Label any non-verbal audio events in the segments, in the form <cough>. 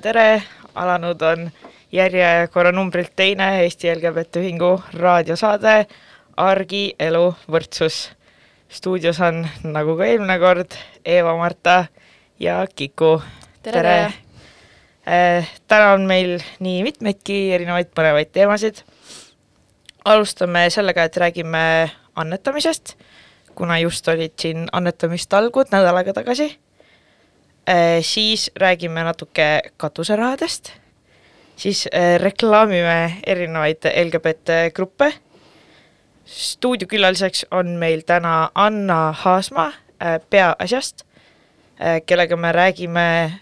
tere, alanud on järjekorra numbrilt teine Eesti LGBT Ühingu raadiosaade Argi elu võrdsus. stuudios on, nagu ka eelmine kord, Eva-Marta ja Kiku. tere, tere.! Eh, täna on meil nii mitmeidki erinevaid põnevaid teemasid. alustame sellega, et räägime annetamisest, kuna just olid siin annetamistalgud nädal aega tagasi Äh, siis räägime natuke katuserahadest, siis äh, reklaamime erinevaid LGBT gruppe. stuudiokülaliseks on meil täna Anna Haasma äh, Peaasjast, kellega me räägime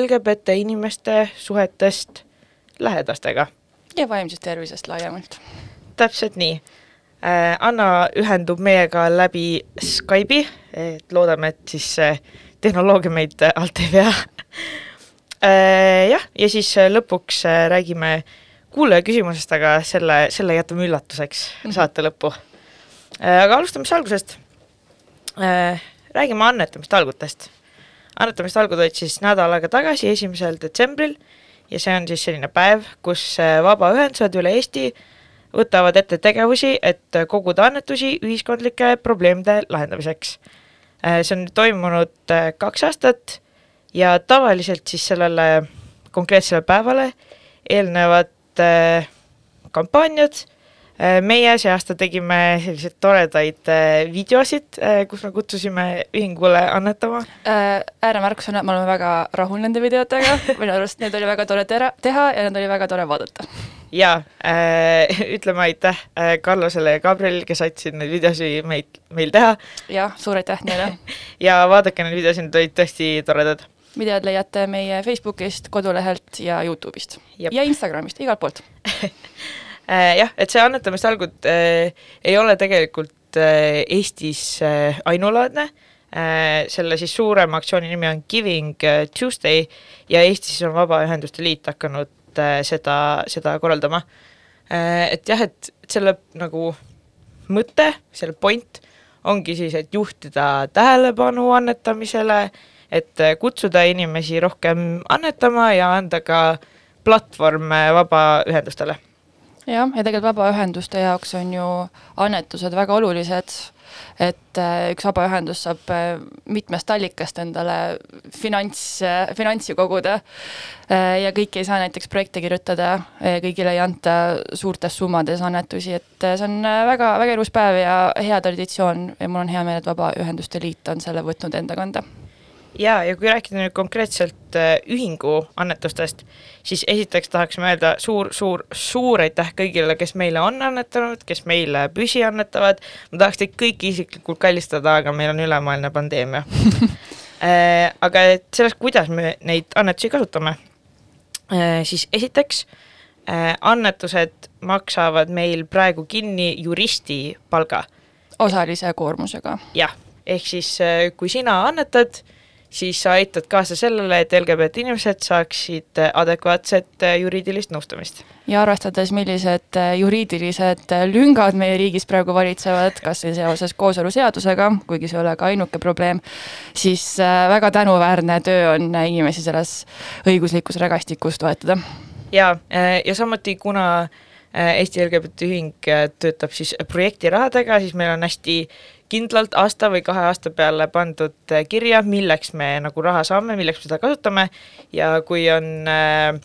LGBT inimeste suhetest lähedastega. ja vaimsest tervisest laiemalt. täpselt nii. Anna ühendub meiega läbi Skype'i, et loodame, et siis tehnoloogia meid äh, alt ei vea äh, jah, ja siis äh, lõpuks räägime kuulaja küsimusest, aga selle, selle jätame üllatuseks -hmm. saate lõppu. aga alustame siis algusest. räägime annetamiste algutest. annetamiste algud olid siis nädal aega tagasi, esimesel detsembril ja see on siis selline päev, kus vabaühendused üle Eesti võtavad ette tegevusi, et koguda annetusi ühiskondlike probleemide lahendamiseks. Äh, see on toimunud äh, kaks aastat ja tavaliselt siis sellele konkreetsele päevale eelnevad äh, kampaaniad, meie see aasta tegime selliseid toredaid videosid, kus me kutsusime ühingule annetama. ääremärkusena, me oleme väga rahul nende videotega, <laughs> minu arust need oli väga tore tera-, teha ja need oli väga tore vaadata jaa äh,, <laughs> ütleme aitäh äh, Carlosele ja Gabrielile, kes aitasid neid videosi meid, meil teha. jah, suur aitäh neile <laughs> ja vaadake neid videosid, need olid tõesti toredad. videod leiate meie Facebookist, kodulehelt ja Youtube'ist Jep. ja Instagramist, igalt poolt äh, jah, et see annetamiste algud äh, ei ole tegelikult äh, Eestis äh, ainulaadne äh,, selle siis suurema aktsiooni nimi on Giving Tuesday ja Eestis on Vabaühenduste Liit hakanud Äh, seda, seda korraldama. Äh, et jah, et selle nagu mõte, selle point ongi siis, et juhtida tähelepanu annetamisele, et kutsuda inimesi rohkem annetama ja anda ka platvorm vabaühendustele. Jah, ja tegelikult vabaühenduste jaoks on ju annetused väga olulised et äh, üks vabaühendus saab äh, mitmest allikast endale finants, äh, finantsi koguda ja kõik ei saa näiteks projekte kirjutada, kõigile ei anta suurtes summades annetusi, et see on väga, väga ilus päev ja hea traditsioon ja mul on hea meel, et Vabaühenduste Liit on selle võtnud enda kanda jaa, ja kui rääkida nüüd konkreetselt äh, ühingu annetustest, siis esiteks tahaksime öelda suur, suur, suur aitäh kõigile, kes meile on annetanud, kes meile püsiannetavad, ma tahaks teid kõiki isiklikult kallistada, aga meil on ülemaailmne pandeemia <laughs> äh, aga et sellest, kuidas me neid annetusi kasutame, äh, siis esiteks annetused maksavad meil praegu kinni juristi palga. osalise koormusega. jah, ehk siis kui sina annetad, siis sa aitad kaasa sellele, et LGBT inimesed saaksid adekvaatset juriidilist nõustamist. ja arvestades, millised juriidilised lüngad meie riigis praegu valitsevad, kas või seoses kooseluseadusega, kuigi see ei ole ka ainuke probleem, siis äh, väga tänuväärne töö on inimesi selles õiguslikus rägastikus toetada. äh, ja samuti kuna äh, Eesti LGBT Ühing töötab siis projektirahadega, siis meil on hästi kindlalt aasta või kahe aasta peale pandud äh, kirja, milleks me nagu raha saame, milleks me seda kasutame ja kui on äh,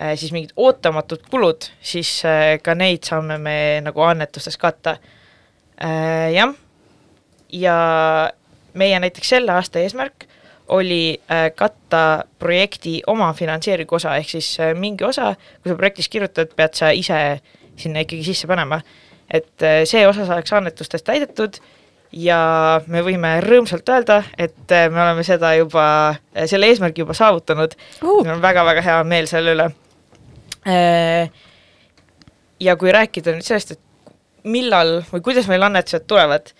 äh, siis mingid ootamatud kulud, siis äh, ka neid saame me nagu annetustes katta äh,. jah, ja meie näiteks selle aasta eesmärk oli äh, katta projekti omafinantseeringu osa, ehk siis mingi osa, kui sa projektis kirjutad, pead sa ise sinna ikkagi sisse panema. et see osa saaks annetustest täidetud ja me võime rõõmsalt öelda, et äh, me oleme seda juba, äh, selle eesmärgi juba saavutanud. Uh.. meil on väga-väga hea meel selle üle. Äh, ja kui rääkida nüüd sellest, et millal või kuidas meil annetused tulevad,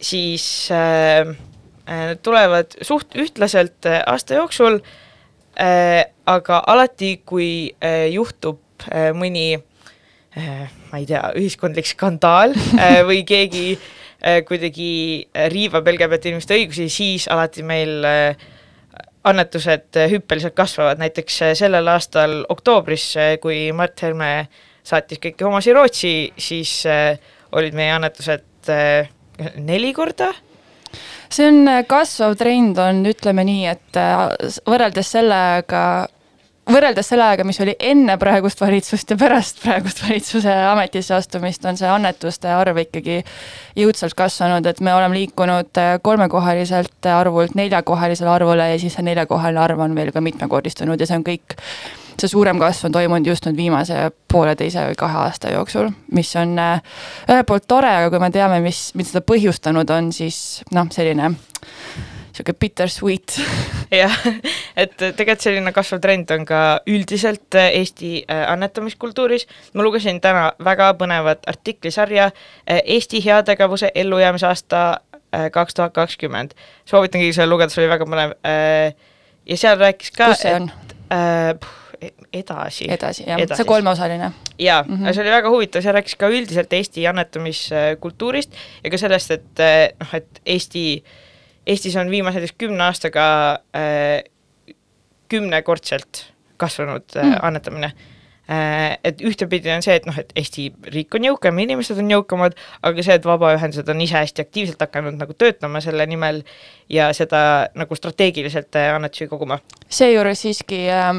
siis need tulevad suht ühtlaselt aasta jooksul, aga alati, kui juhtub mõni ma ei tea, ühiskondlik skandaal või keegi <laughs> kuidagi äh, riivab LGBT inimeste õigusi, siis alati meil äh, annetused hüppeliselt kasvavad, näiteks sellel aastal oktoobris, kui Mart Helme saatis kõiki omasid Rootsi, siis olid meie annetused neli korda. See on kasvav trend, on, ütleme nii, et võrreldes sellega, võrreldes selle ajaga, mis oli enne praegust valitsust ja pärast praegust valitsuse ametisse astumist, on see annetuste arv ikkagi jõudsalt kasvanud, et me oleme liikunud kolmekohaliselt arvult neljakohalisele arvule ja siis see neljakohaline arv on veel ka mitmekordistunud ja see on kõik, see suurem kasv on toimunud just nüüd viimase pooleteise või kahe aasta jooksul, mis on ühelt poolt tore, aga kui me teame, mis, mis seda põhjustanud on, siis noh, selline sihuke bittersweet. <laughs> jah, et tegelikult selline kasvav trend on ka üldiselt äh, Eesti äh, annetamiskultuuris. ma lugesin täna väga põnevat artiklisarja äh, Eesti heategevuse ellujäämise aasta kaks tuhat kakskümmend. soovitan kõigil seda lugeda, see oli väga põnev. ja seal rääkis ka. kus see on? E-, edasi. edasi, jah, see kolmeosaline. jaa mm, -hmm. see oli väga huvitav, seal rääkis ka üldiselt Eesti annetamiskultuurist ja ka sellest, et noh, et Eesti äh, Eestis on viimase näiteks kümne aastaga äh, kümnekordselt kasvanud äh, mm. annetamine. Et ühtepidi on see, et noh, et Eesti riik on jõukam, inimesed on jõukamad, aga see, et vabaühendused on ise hästi aktiivselt hakanud nagu töötama selle nimel ja seda nagu strateegiliselt äh, annetusi koguma. seejuures siiski äh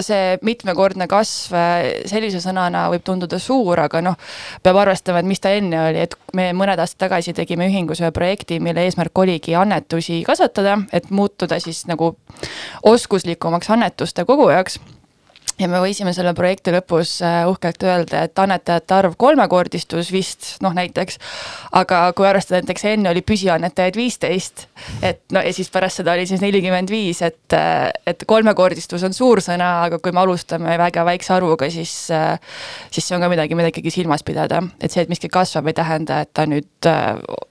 see mitmekordne kasv sellise sõnana võib tunduda suur, aga noh, peab arvestama, et mis ta enne oli, et me mõned aastad tagasi tegime ühingus ühe projekti, mille eesmärk oligi annetusi kasvatada, et muutuda siis nagu oskuslikumaks annetuste kogujaks ja me võisime selle projekti lõpus äh, uhkelt öelda, et annetajate arv kolmekordistus vist, noh näiteks, aga kui arvestada näiteks enne oli püsiannetajaid viisteist, et no ja siis pärast seda oli siis nelikümmend viis, et, äh, et kolmekordistus on suur sõna, aga kui me alustame väga väikse arvuga, siis, äh, siis see on ka midagi, mida ikkagi silmas pidada, et see, et miski kasvab, ei tähenda, et ta nüüd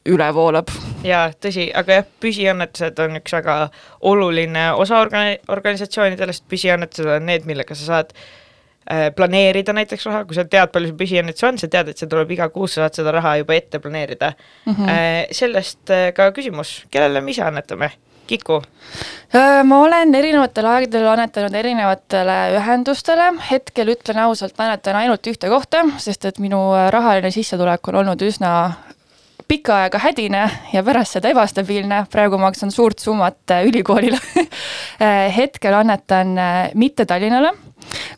üle voolab. jaa, tõsi, aga jah, püsiannetused on üks väga oluline osa organi-, organisatsioonidest, püsiannetused on need, millega sa saad äh, planeerida näiteks raha, kui sa tead, palju see püsiannetus on, sa tead, et see tuleb iga kuu, sa saad seda raha juba ette planeerida mm. -hmm. sellest äh, ka küsimus, kellele me ise annetame? Kiku? ma olen erinevatel aegadel annetanud erinevatele ühendustele, hetkel ütlen ausalt, annetan ainult ühte kohta, sest et minu rahaline sissetulek on olnud üsna pikka aega hädine ja pärast seda ebastabiilne, praegu maksan suurt summat ülikoolile. <laughs> Hetkel annetan mitte Tallinnale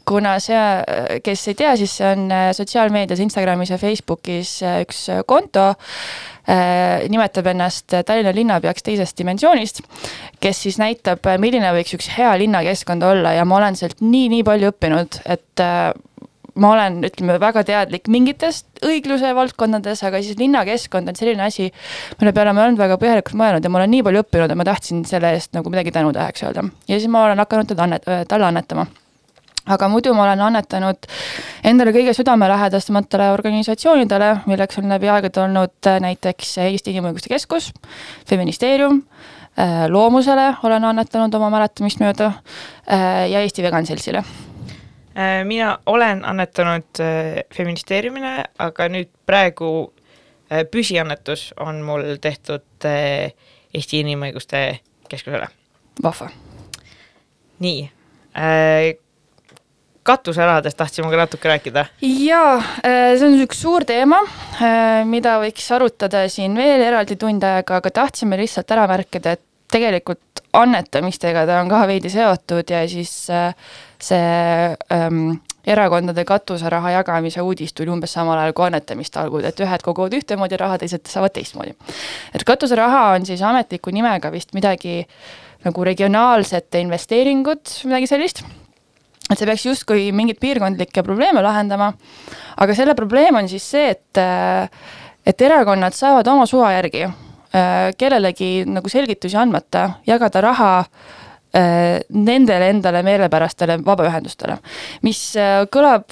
kuna see, kes ei tea, siis see on äh, sotsiaalmeedias, Instagramis ja Facebookis äh, üks äh, konto, nimetab ennast Tallinna linnapeaks teisest dimensioonist, kes siis näitab, milline võiks üks hea linnakeskkond olla ja ma olen sealt nii-nii palju õppinud, et ma olen, ütleme, väga teadlik mingitest õigluse valdkondades, aga siis linnakeskkond on selline asi, mille peale ma olen väga põhjalikult mõelnud ja ma olen nii palju õppinud, et ma tahtsin selle eest nagu midagi tänutäheks öelda. ja siis ma olen hakanud teda annet-, talle annetama aga muidu ma olen annetanud endale kõige südamelähedasematele organisatsioonidele, milleks on läbi aegade olnud äh, näiteks Eesti Inimõiguste Keskus, Feministeerium, äh, Loomusele olen annetanud oma mäletamist mööda äh, ja Eesti Vegan Seltsile mina olen annetanud Feministeeriumile, aga nüüd praegu püsiannetus on mul tehtud Eesti Inimõiguste Keskusele. vahva. nii katuserahadest tahtsime ka natuke rääkida. jaa, äh, see on üks suur teema, äh, mida võiks arutada siin veel eraldi tund aega, aga tahtsime lihtsalt ära märkida, et tegelikult annetamistega ta on ka veidi seotud ja siis äh, see ähm, erakondade katuseraha jagamise uudis tuli umbes samal ajal kui annetamiste algud, et ühed koguvad ühtemoodi raha, teised saavad teistmoodi. et katuseraha on siis ametliku nimega vist midagi nagu regionaalsete investeeringud, midagi sellist et see peaks justkui mingeid piirkondlikke probleeme lahendama, aga selle probleem on siis see, et et erakonnad saavad oma suva järgi kellelegi nagu selgitusi andmata jagada raha nendele endale meelepärastele vabaühendustele, mis kõlab,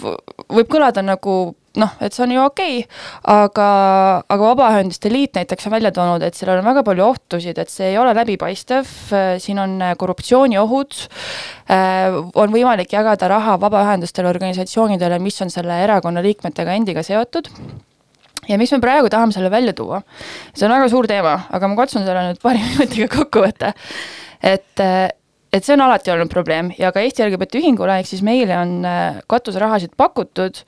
võib kõlada nagu noh, et see on ju okei okay,, aga, aga Vabaühenduste Liit näiteks on välja toonud, et sellel on väga palju ohtusid, et see ei ole läbipaistev, siin on korruptsiooniohud, on võimalik jagada raha vabaühendustele, organisatsioonidele, mis on selle erakonna liikmetega endiga seotud ja miks me praegu tahame selle välja tuua? see on väga suur teema, aga ma katsun selle nüüd paari <laughs> minutiga kokku võtta. et et see on alati olnud probleem ja ka Eesti LGBT Ühingule, ehk siis meile on äh, katuserahasid pakutud.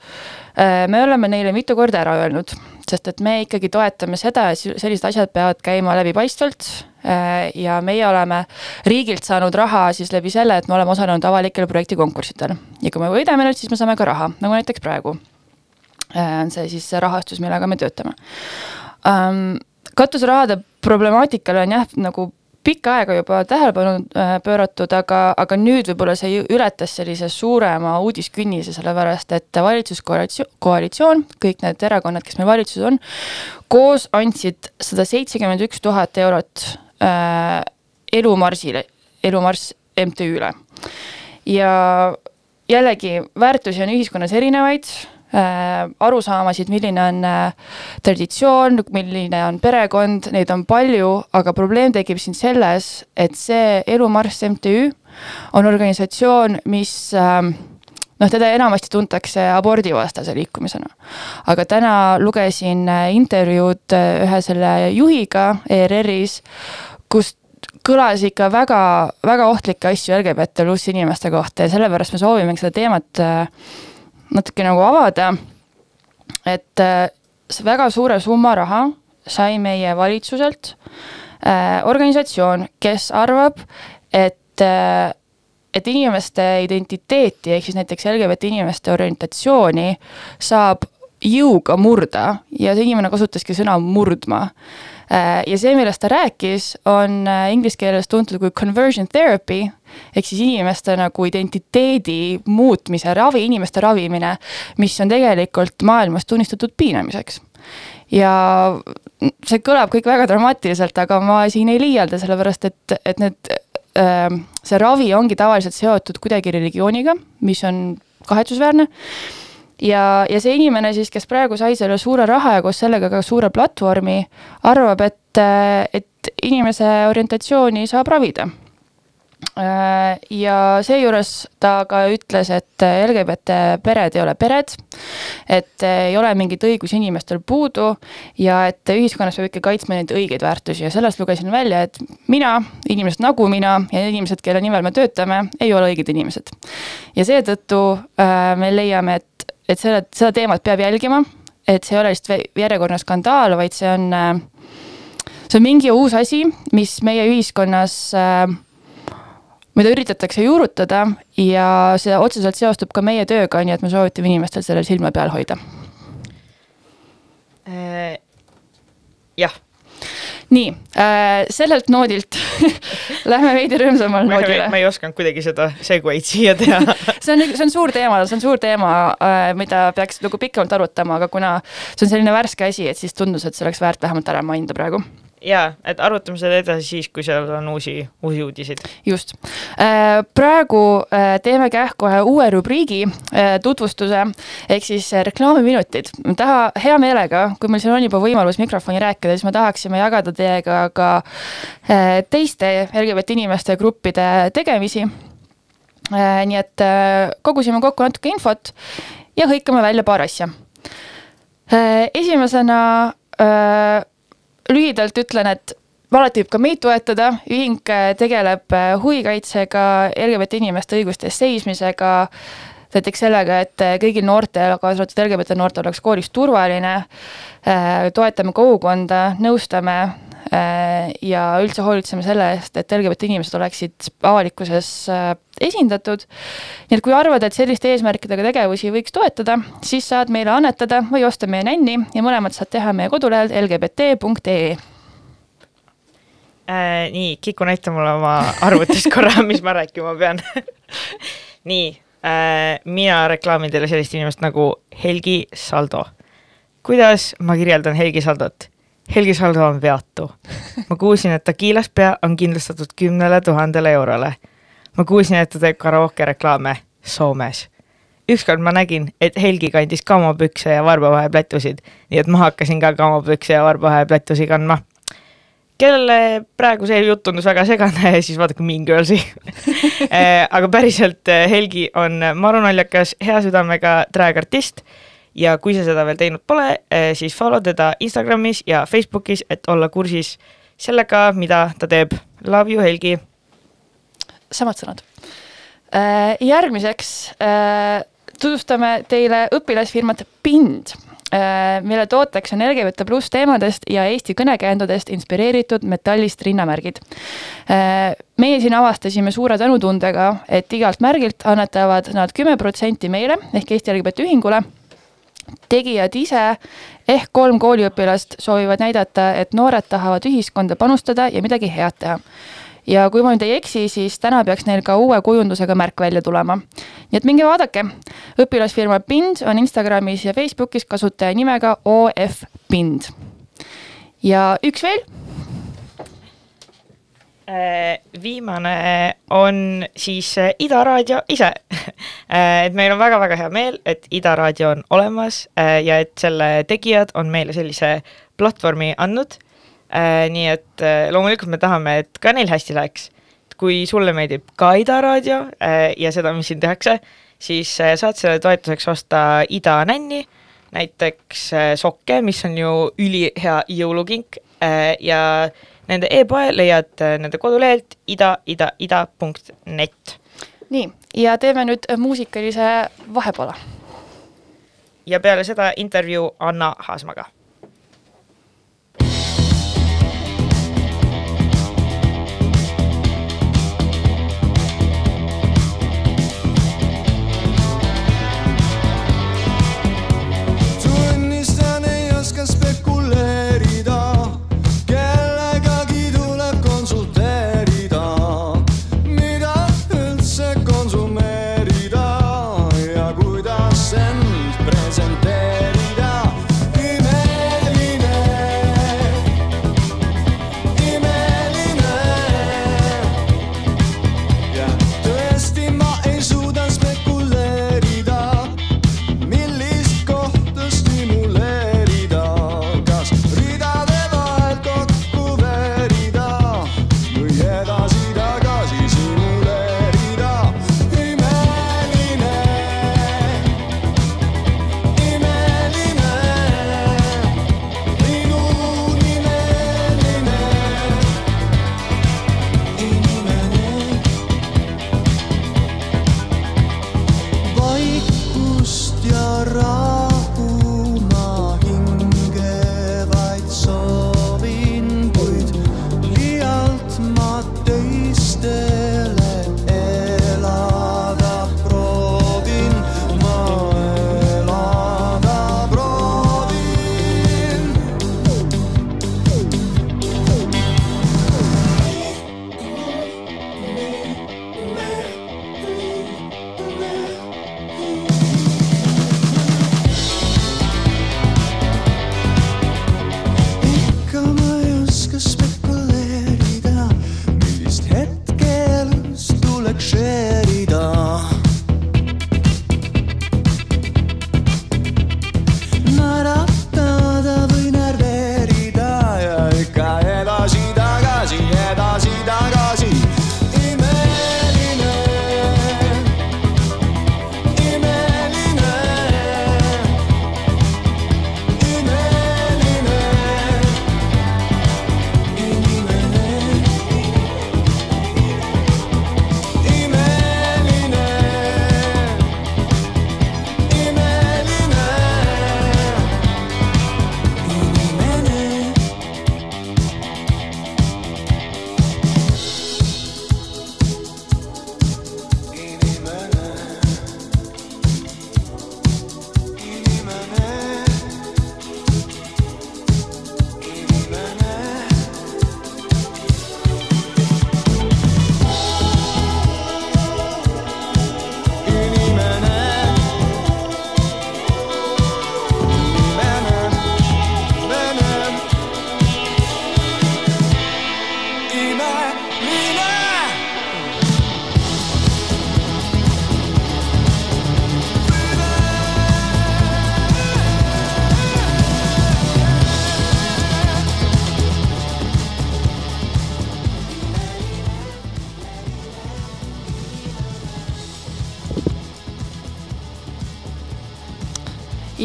Äh, me oleme neile mitu korda ära öelnud, sest et me ikkagi toetame seda, et sellised asjad peavad käima läbipaistvalt. Äh, ja meie oleme riigilt saanud raha siis läbi selle, et me oleme osalenud avalikel projektikonkurssidel ja kui me võidame nüüd, siis me saame ka raha, nagu näiteks praegu. on see siis see rahastus, millega me töötame. Ähm, katuserahade problemaatikale on jah, nagu pikka aega juba tähelepanu äh, pööratud, aga, aga nüüd võib-olla see ületas sellise suurema uudiskünnise, sellepärast et valitsuskoalitsioon, koalitsioon, kõik need erakonnad, kes meil valitsuses on, koos andsid sada seitsekümmend üks tuhat eurot äh, Elumarsile, Elumarss MTÜ-le. ja jällegi, väärtusi on ühiskonnas erinevaid arusaamasid, milline on äh, traditsioon, milline on perekond, neid on palju, aga probleem tekib siin selles, et see Elumarss MTÜ on organisatsioon, mis ähm, noh, teda enamasti tuntakse abordivastase liikumisena. aga täna lugesin äh, intervjuud ühe selle juhiga ERR-is, kus kõlas ikka väga, väga ohtlikke asju LGBT pluss inimeste kohta ja sellepärast me soovimegi seda teemat äh, natuke nagu avada, et äh, väga suure summa raha sai meie valitsuselt äh, organisatsioon, kes arvab, et äh, et inimeste identiteeti, ehk siis näiteks LGBT inimeste orientatsiooni saab jõuga murda. Ja see inimene kasutaski sõna murdma ja see, millest ta rääkis, on äh, inglise keeles tuntud kui conversion therapy ehk siis inimeste nagu identiteedi muutmise ravi, inimeste ravimine, mis on tegelikult maailmas tunnistatud piinamiseks. Ja see kõlab kõik väga dramaatiliselt, aga ma siin ei liialda, sellepärast et, et need, äh, see ravi ongi tavaliselt seotud kuidagi religiooniga, mis on kahetsusväärne ja, ja see inimene siis, kes praegu sai selle suure raha ja koos sellega ka suure platvormi, arvab, et, et inimese orientatsiooni saab ravida. ja seejuures ta ka ütles, et LGBT pered ei ole pered, et ei ole mingeid õigusi inimestel puudu ja et ühiskonnas peab ikka kaitsma neid õigeid väärtusi ja sellest lugesin välja, et mina, inimesed nagu mina ja inimesed, kelle nimel me töötame, ei ole õiged inimesed. ja seetõttu äh, me leiame, et et selle, seda teemat peab jälgima, et see ei ole lihtsalt järjekordne skandaal, vaid see on, äh, see on mingi uus asi, mis meie ühiskonnas äh, mida üritatakse juurutada ja see otseselt seostub ka meie tööga, nii et me soovitame inimestel sellel silma peal hoida. Äh, jah nii äh,, sellelt noodilt <laughs> lähme veidi rõõmsamal noodile. ma ei osanud kuidagi seda segueid siia teha <laughs> see on, see on suur teema, see on suur teema äh,, mida peaks nagu pikemalt arutama, aga kuna see on selline värske asi, et siis tundus, et see oleks väärt vähemalt ära mainida praegu jaa, et arutame seda edasi siis, kui seal on uusi, uusi uudiseid. just. Äh, praegu äh, teeme kähku ühe uue rubriigi äh, tutvustuse, ehk siis reklaamiminutid. taha, hea meelega, kui meil siin on juba võimalus mikrofoni rääkida, siis me tahaksime jagada teiega ka teiste LGBT inimeste gruppide tegemisi. nii et kogusime kokku natuke infot ja hõikame välja paar asja. esimesena lühidalt ütlen, et alati võib ka meid toetada, ühing äh, tegeleb äh, huvikaitsega, LGBT inimeste õiguste eest seismisega, näiteks sellega, et äh, kõigil noortel, kaasa arvatud LGBT noortel oleks koolis turvaline, toetame kogukonda, nõustame ja üldse hoolitseme selle eest, et LGBT inimesed oleksid avalikkuses esindatud. nii et kui arvad, et selliste eesmärkidega tegevusi võiks toetada, siis saad meile annetada või osta meie nänni ja mõlemat saad teha meie kodulehel lgbt.ee äh,. nii, Kiku, näita mulle oma arvutist <laughs> korra, mis ma rääkima pean <laughs> nii äh,, mina reklaamin teile sellist inimest nagu Helgi Saldo. kuidas ma kirjeldan Helgi Saldot? Helgi Saldo on veatu. ma kuulsin, et Agilas pea on kindlustatud kümnele tuhandele eurole ma kuulsin, et ta teeb karaoke reklaame Soomes. ükskord ma nägin, et Helgi kandis kamopükse ja varbavahel plätusid, nii et ma hakkasin ka kamopükse ja varbavahel plätusi kandma. kellele praegu see jutt tundus väga segane, <laughs> siis vaadake Mean Girlsi <laughs> eh, aga päriselt eh, Helgi on marunaljakas, hea südamega drag-artist ja kui sa seda veel teinud pole, eh, siis follow teda Instagramis ja Facebookis, et olla kursis sellega, mida ta teeb. Love you, Helgi samad sõnad. järgmiseks tutvustame teile õpilasfirmat Pind mille tooteks on LGBT pluss teemadest ja Eesti kõnekäänudest inspireeritud metallist rinnamärgid. meie siin avastasime suure tänutundega, et igalt märgilt annetavad nad kümme protsenti meile ehk Eesti LGBT ühingule tegijad ise ehk kolm kooliõpilast soovivad näidata, et noored tahavad ühiskonda panustada ja midagi head teha. Ja kui ma nüüd ei eksi, siis täna peaks neil ka uue kujundusega märk välja tulema. nii et minge vaadake. õpilasfirma Pind on Instagramis ja Facebookis kasutaja nimega OF Pind. ja üks veel Äh, viimane on siis äh, Ida Raadio ise <laughs> äh, et meil on väga-väga hea meel, et Ida Raadio on olemas ja et selle tegijad on meile sellise platvormi andnud. Nii et loomulikult me tahame, et ka neil hästi läheks. kui sulle meeldib ka Ida Raadio ja seda, mis siin tehakse, siis saad selle toetuseks osta Ida nänni, näiteks sokke, mis on ju ülihea jõulukink ja Nende e-poe leiad äh, nende kodulehelt ida-ida-ida.net. nii, ja teeme nüüd muusikalise vahepala. ja peale seda intervjuu Anna Haasmaga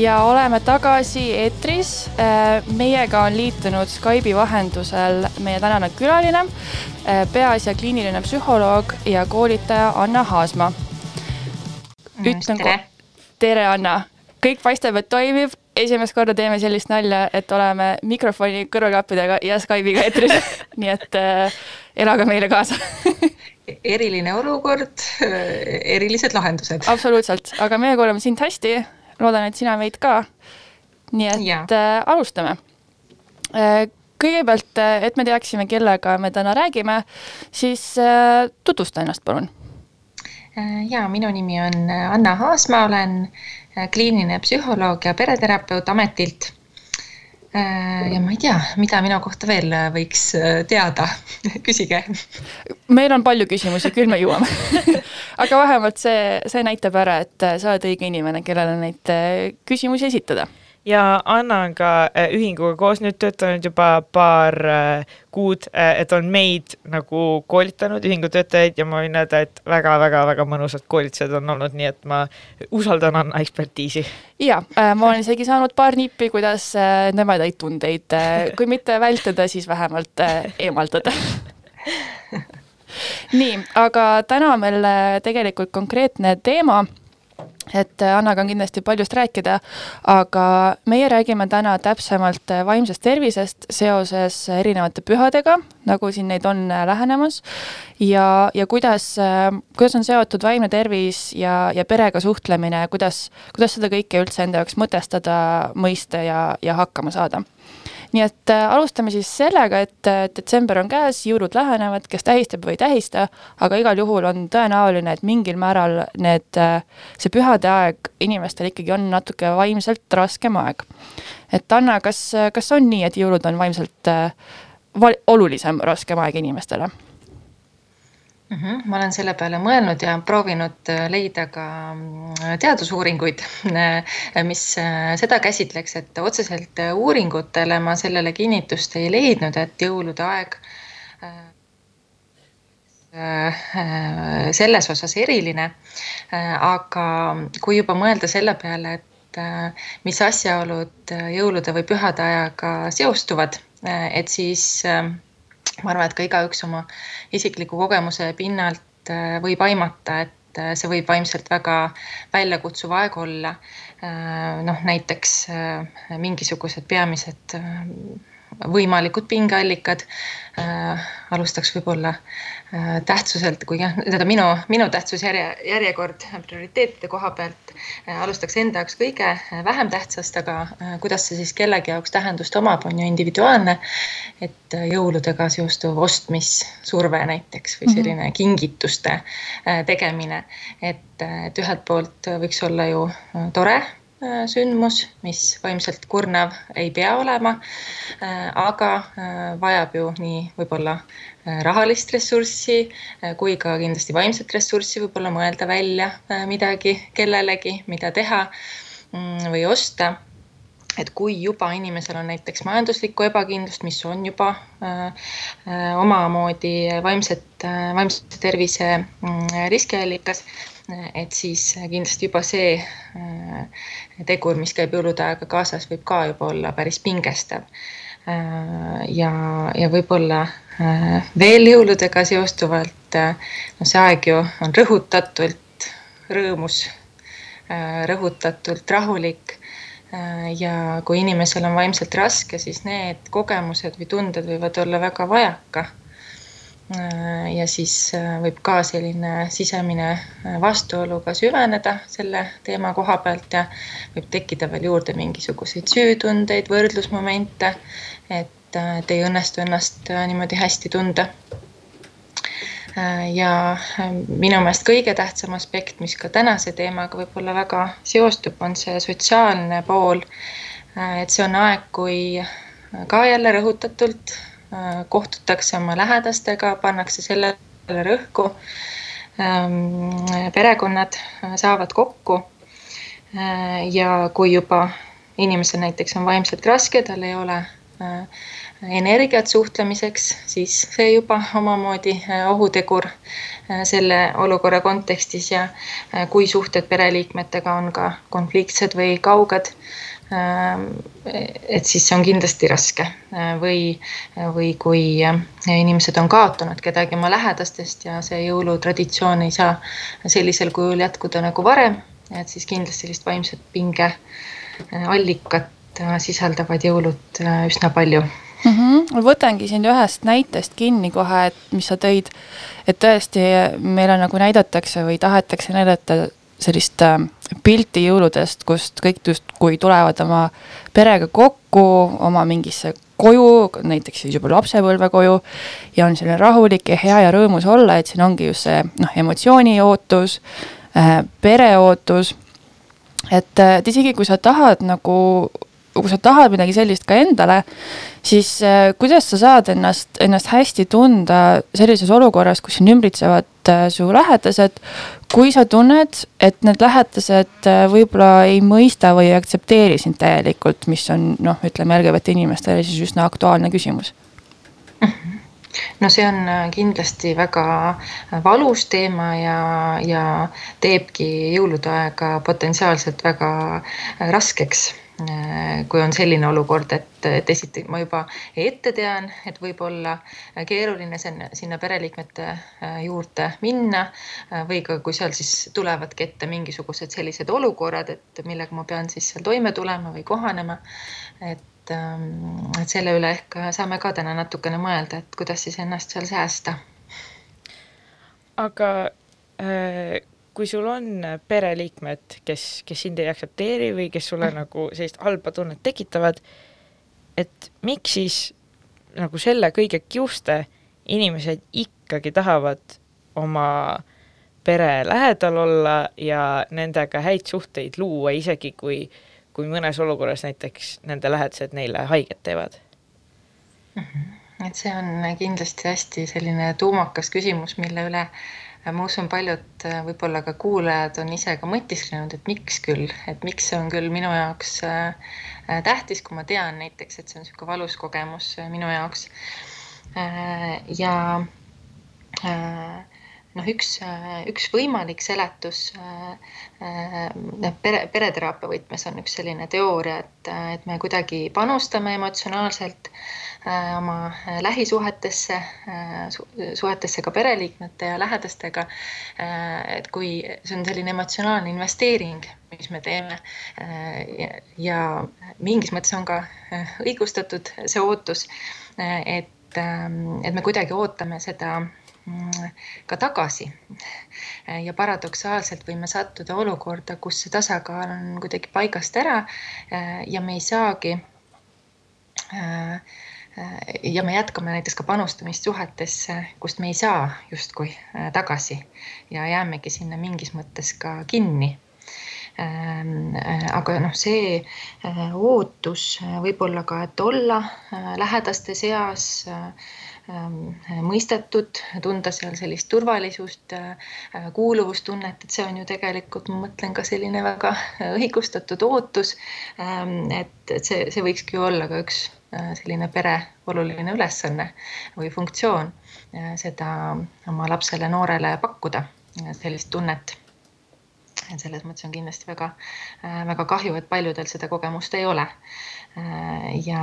ja oleme tagasi eetris. Äh, meiega on liitunud Skype'i vahendusel meie tänane külaline, äh, peaasja kliiniline psühholoog ja koolitaja Anna Haasma. Mm, ütlen tere. tere, Anna. kõik paistab, et toimib. esimest korda teeme sellist nalja, et oleme mikrofoni kõrvaklappidega ja Skype'iga eetris <laughs> nii et äh, elage meile kaasa <laughs> eriline olukord, erilised lahendused. absoluutselt, aga meie kuuleme sind hästi loodan, et sina meid ka. nii et ja. äh, alustame äh,. kõigepealt, äh, et me teaksime, kellega me täna räägime, siis äh, tutvusta ennast, palun. Äh, ja minu nimi on Anna Haasma, olen äh, kliiniline psühholoog ja pereterapeut ametilt Äh, ja ma ei tea, mida minu kohta veel äh, võiks äh, teada. <laughs> Küsige. meil on palju küsimusi, küll me jõuame. <laughs> Aga vähemalt see, see näitab ära, et sa oled õige inimene, kellele neid küsimusi esitada ja Anna on ka äh, ühinguga koos nüüd töötanud juba paar äh, kuud, äh, et on meid nagu koolitanud, ühingu töötajaid ja ma võin öelda, et väga-väga-väga mõnusad koolitused on olnud, nii et ma usaldan Anna ekspertiisi. ja ma olen isegi saanud paar nippi, kuidas nõmedaid tundeid, kui mitte vältida, siis vähemalt eemaldada <laughs> nii, aga täna on meil tegelikult konkreetne teema et äh, Annaga on kindlasti paljust rääkida, aga meie räägime täna täpsemalt äh, vaimsest tervisest seoses erinevate pühadega, nagu siin neid on äh, lähenemas, ja, ja kuidas, kuidas on seotud vaimne tervis ja, ja perega suhtlemine, kuidas, kuidas seda kõike üldse enda jaoks mõtestada, mõista ja, ja hakkama saada nii et äh, alustame siis sellega, et äh, detsember on käes, jõulud lähenevad, kes tähistab või ei tähista, aga igal juhul on tõenäoline, et mingil määral need, äh, see pühade aeg inimestel ikkagi on natuke vaimselt raskem aeg. et Anna, kas, kas on nii, et jõulud on vaimselt val-, olulisem, raskem aeg inimestele? Mm. -hmm. ma olen selle peale mõelnud ja proovinud äh, leida ka mm, teadusuuringuid, <laughs> äh, mis äh, seda käsitleks, et otseselt uuringutele ma sellele kinnitust ei leidnud, et jõulude aeg selles osas eriline. aga kui juba mõelda selle peale, et mis asjaolud jõulude või pühade ajaga seostuvad, et siis ma arvan, et ka igaüks oma isikliku kogemuse pinnalt äh, võib aimata, et äh, see võib vaimselt väga väljakutsuv aeg olla. Äh, noh, näiteks mingisugused peamised võimalikud pingeallikad. alustaks võib-olla tähtsuselt, kuigi jah, tähendab minu, minu tähtsusjärje, järjekord prioriteetide koha pealt äh, alustaks enda jaoks kõige äh, vähem tähtsast, aga kuidas see siis kellegi jaoks tähendust omab, on ju individuaalne. et jõuludega seostuv ostmissurve näiteks või mhm. selline kingituste tegemine, et, et ühelt poolt võiks olla ju tore Äh, sündmus, mis vaimselt kurnav ei pea olema, äh, aga äh, vajab ju nii võib-olla rahalist ressurssi kui ka kindlasti vaimset ressurssi, võib-olla mõelda välja midagi kellelegi, mida teha mm, või osta. Et kui juba inimesel on näiteks majanduslikku ebakindlust, mis on juba äh, omamoodi vaimset äh,, vaimse tervise äh, riskiallikas et siis kindlasti juba see äh, tegur, mis käib jõulude aega kaasas, võib ka juba olla päris pingestav. Äh, ja, ja võib-olla äh, veel jõuludega seostuvalt, no see aeg ju on rõhutatult rõõmus, rõhutatult rahulik ja kui inimesel on vaimselt raske, siis need kogemused või tunded võivad olla väga vajaka ja siis äh, võib ka selline sisemine äh, vastuolu ka süveneda selle teema koha pealt ja võib tekkida veel juurde mingisuguseid süütundeid, võrdlusmomente, et, et ei õnnestu ennast niimoodi hästi tunda. ja minu meelest kõige tähtsam aspekt, mis ka tänase teemaga võib-olla väga seostub, on see sotsiaalne pool. et see on aeg, kui ka jälle rõhutatult Äh, kohtutakse oma lähedastega, pannakse sellele rõhku. Ähm, perekonnad äh, saavad kokku. Äh, ja kui juba inimesel näiteks on vaimselt raske, tal ei ole energiat suhtlemiseks, siis see juba omamoodi ohutegur selle olukorra kontekstis ja kui suhted pereliikmetega on ka konfliktsed või kauged Äh, et siis see on kindlasti raske äh, või, või kui äh, inimesed on kaotanud kedagi oma lähedastest ja see jõulutraditsioon ei saa sellisel kujul jätkuda nagu varem, et siis kindlasti sellist vaimset pinge allikat sisaldavad jõulud üsna palju mm. -hmm. ma võtangi siin ühest näitest kinni kohe, et mis sa tõid, et tõesti meile nagu näidatakse või tahetakse näidata sellist äh, pilti jõuludest, kust kõik justkui tulevad oma perega kokku oma mingisse koju, näiteks siis juba lapsepõlvekoju ja on selline rahulik ja hea ja rõõmus olla, et siin ongi just see noh, emotsiooni ootus äh,, pere ootus. et, et isegi kui sa tahad nagu kui sa tahad midagi sellist ka endale, siis äh, kuidas sa saad ennast, ennast hästi tunda sellises olukorras, kus sind ümbritsevad äh, su lähedased, kui sa tunned, et need lähedased äh, võib-olla ei mõista või ei aktsepteeri sind täielikult, mis on noh, ütleme LGBT inimestele siis üsna aktuaalne küsimus. No see on kindlasti väga valus teema ja, ja teebki jõulude aega potentsiaalselt väga raskeks kui on selline olukord, et, et esiteks ma juba ette tean, et võib olla keeruline sinna pereliikmete äh, juurde minna äh, või ka, kui seal siis tulevadki ette mingisugused sellised olukorrad, et millega ma pean siis seal toime tulema või kohanema. et, ähm, et selle üle ehk saame ka täna natukene mõelda, et kuidas siis ennast seal säästa. aga äh kui sul on pereliikmed, kes, kes sind ei aktsepteeri või kes sulle mm. nagu sellist halba tunnet tekitavad, et miks siis nagu selle kõige kiuste inimesed ikkagi tahavad oma pere lähedal olla ja nendega häid suhteid luua, isegi kui, kui mõnes olukorras näiteks nende lähedased neile haiget teevad? -hmm. et see on kindlasti hästi selline tuumakas küsimus, mille üle ma usun, paljud äh, võib-olla ka kuulajad on ise ka mõtisklenud, et miks küll, et miks see on küll minu jaoks äh, äh, tähtis, kui ma tean näiteks, et see on niisugune valus kogemus minu jaoks. ja noh, üks, üks võimalik seletus pere, pereteraapia võtmes on üks selline teooria, et, et me kuidagi panustame emotsionaalselt oma äh, lähisuhetesse, äh, suhetesse ka pereliikmete ja lähedastega. et kui see on selline emotsionaalne investeering, mis me teeme ja mingis mõttes on ka õigustatud see ootus, et, et me kuidagi ootame seda mm, ka tagasi. ja paradoksaalselt võime sattuda olukorda, kus see tasakaal on kuidagi paigast ära ja me ei saagi äh, ja me jätkame näiteks ka panustamist suhetesse, kust me ei saa justkui äh, tagasi ja jäämegi sinna mingis mõttes ka kinni. Ähm, äh, aga noh, see äh, ootus võib-olla ka, et olla lähedaste seas ähm, mõistetud, tunda seal sellist turvalisust, kuuluvustunnet, et see on ju tegelikult, ma mõtlen ka selline väga õigustatud ootus. Ähm, et, see, see võikski olla ka üks Äh, selline pere oluline ülesanne või funktsioon äh, seda oma lapsele, noorele pakkuda, äh, sellist tunnet. et selles mõttes on kindlasti väga, väga kahju, et paljudel seda kogemust ei ole. ja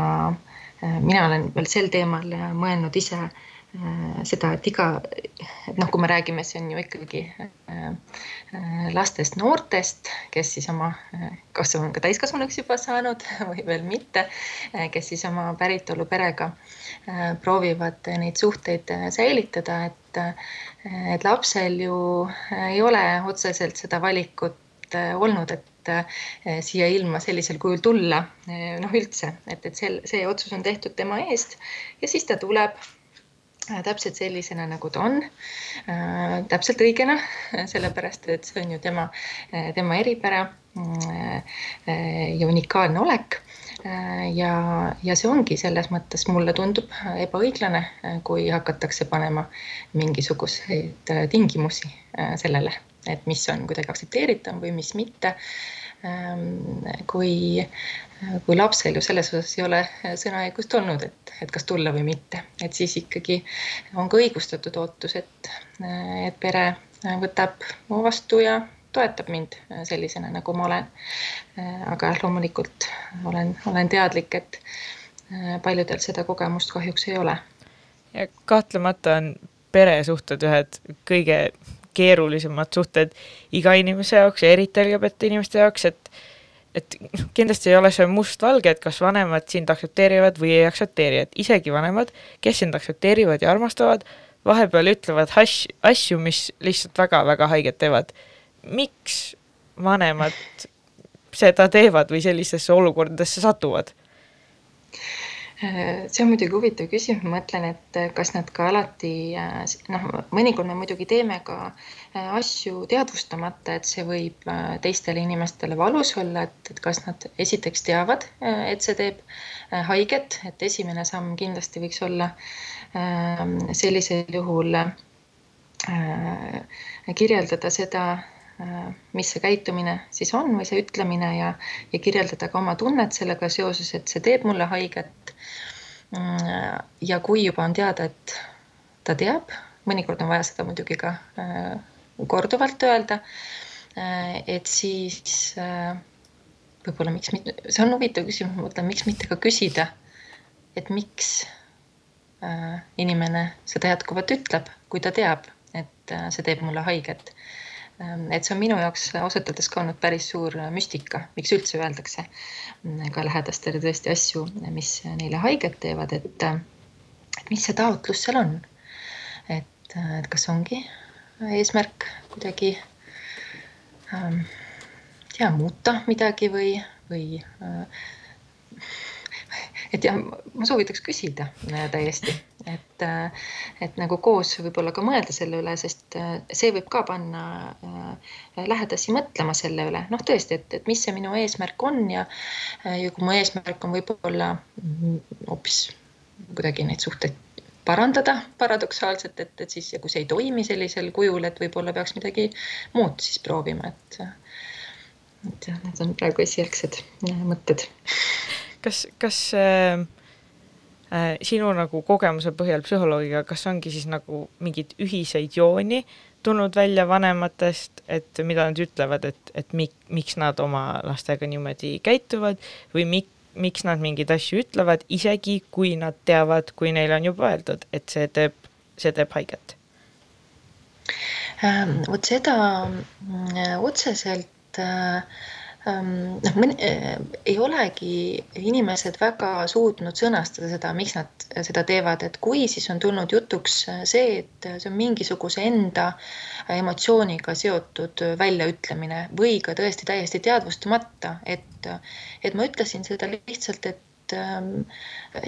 mina olen veel sel teemal mõelnud ise Äh, seda, et iga, et noh, kui me räägime, see on ju ikkagi äh, äh, lastest, noortest, kes siis oma, kas on ka täiskasvanuks juba saanud <laughs> või veel mitte, kes siis oma päritoluperega proovivad neid suhteid säilitada, et, et lapsel ju ei ole otseselt seda valikut olnud, et siia ilma sellisel kujul tulla, noh üldse, et, et sel, see otsus on tehtud tema eest ja siis ta tuleb Äh, täpselt sellisena, nagu ta on. Äh, täpselt õigena, sellepärast et see on ju tema, äh, tema eripära ja unikaalne olek. ja, ja see ongi selles mõttes mulle tundub ebaõiglane, kui hakatakse panema mingisuguseid tingimusi sellele, et mis on kuidagi aktsepteeritav või mis mitte kui, kui lapsel ju selles osas ei ole sõnaõigust olnud, et, et kas tulla või mitte, et siis ikkagi on ka õigustatud ootus, et, et pere võtab vastu ja toetab mind sellisena, nagu ma olen. aga loomulikult olen, olen teadlik, et paljudel seda kogemust kahjuks ei ole. ja kahtlemata on peresuhted ühed kõige keerulisemad suhted iga inimese jaoks ja eriti LGBT inimeste jaoks, et et kindlasti ei ole see mustvalge, et kas vanemad sind aktsepteerivad või ei aktsepteeri, et isegi vanemad, kes sind aktsepteerivad ja armastavad, vahepeal ütlevad hash, asju, mis lihtsalt väga-väga haiget teevad. miks vanemad seda teevad või sellistesse olukordadesse satuvad? See on muidugi huvitav küsimus, ma mõtlen, et kas nad ka alati noh, mõnikord me muidugi teeme ka äh, asju teadvustamata, et see võib teistele inimestele valus olla, et, et kas nad esiteks teavad, et see teeb haiget, et esimene samm kindlasti võiks olla sellisel juhul kirjeldada seda, mis see käitumine siis on või see ütlemine ja, ja kirjeldada ka oma tunnet sellega seoses, et see teeb mulle haiget ja kui juba on teada, et ta teab, mõnikord on vaja seda muidugi ka äh, korduvalt öelda, äh, et siis äh, võib-olla miks mitte, see on huvitav küsimus, ma mõtlen, miks mitte ka küsida, et miks inimene seda jätkuvalt ütleb, kui ta teab, et see teeb mulle haiget et see on minu jaoks ausalt öeldes ka olnud päris suur müstika, miks üldse öeldakse mm, ka lähedastele tõesti asju, mis neile haiget teevad, et, et mis see taotlus seal on. et, et kas ongi eesmärk kuidagi ähm, tea, muuta midagi või, või äh, et jah, ma soovitaks küsida äh, täiesti, et, äh, et nagu koos võib-olla ka mõelda selle üle, sest äh, see võib ka panna lähedasi mõtlema selle üle, noh, tõesti, et, et mis see minu eesmärk on ja, ja kui mu eesmärk on võib-olla hoopis kuidagi neid suhteid parandada paradoksaalselt, et, et siis ja kui see ei toimi sellisel kujul, et võib-olla peaks midagi muud siis proovima, et et jah, need on praegu esialgsed mõtted. Kas, kas äh, äh, sinu nagu kogemuse põhjal psühholoogiga, kas ongi siis nagu mingeid ühiseid jooni tulnud välja vanematest, et mida nad ütlevad, et, et mik-, miks nad oma lastega niimoodi käituvad või mik-, miks nad mingeid asju ütlevad, isegi kui nad teavad, kui neile on juba öeldud, et see teeb, see teeb haiget? Ähm, vot seda mm, otseselt äh, noh, mõni äh, ei olegi inimesed väga suutnud sõnastada seda, miks nad seda teevad, et kui siis on tulnud jutuks äh, see, et see on mingisuguse enda emotsiooniga seotud väljaütlemine või ka tõesti täiesti teadvustamata, et, et ma ütlesin seda lihtsalt, et ähm,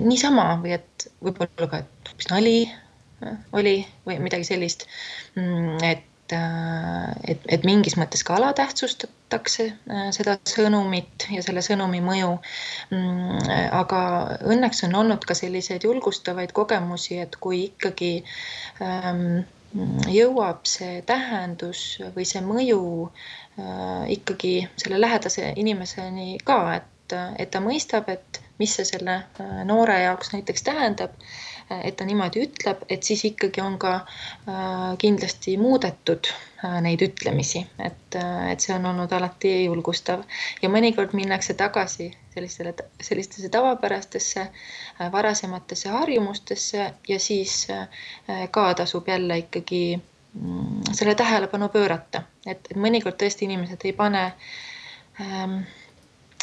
niisama või et võib-olla ka, et hoopis nali oli või midagi sellist. Mm, et et, et mingis mõttes ka alatähtsustatakse äh, seda sõnumit ja selle sõnumi mõju. Mm, aga õnneks on olnud ka selliseid julgustavaid kogemusi, et kui ikkagi ähm, jõuab see tähendus või see mõju äh, ikkagi selle lähedase inimeseni ka, et, et ta mõistab, et mis see selle noore jaoks näiteks tähendab et ta niimoodi ütleb, et siis ikkagi on ka äh, kindlasti muudetud äh, neid ütlemisi, et, äh, et see on olnud alati julgustav. Ja mõnikord minnakse tagasi sellistele, sellistesse tavapärastesse varasematesse harjumustesse ja siis ka tasub jälle ikkagi mm, selle tähelepanu pöörata, et, mõnikord tõesti inimesed ei pane ähm,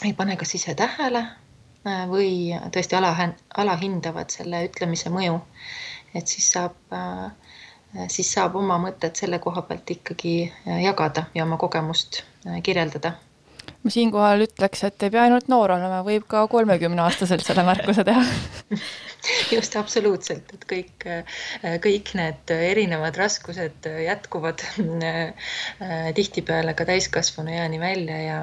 ei pane kas ise tähele Äh, või tõesti ala, alahindavad selle ütlemise mõju. et siis saab, äh, siis saab oma mõtted selle koha pealt ikkagi äh, jagada ja oma kogemust kirjeldada ma siinkohal ütleks, et ei pea ainult noor olema, võib ka kolmekümneaastaselt selle märkuse teha <laughs> just, absoluutselt, et kõik, kõik need erinevad raskused jätkuvad tihtipeale ka täiskasvanueani välja ja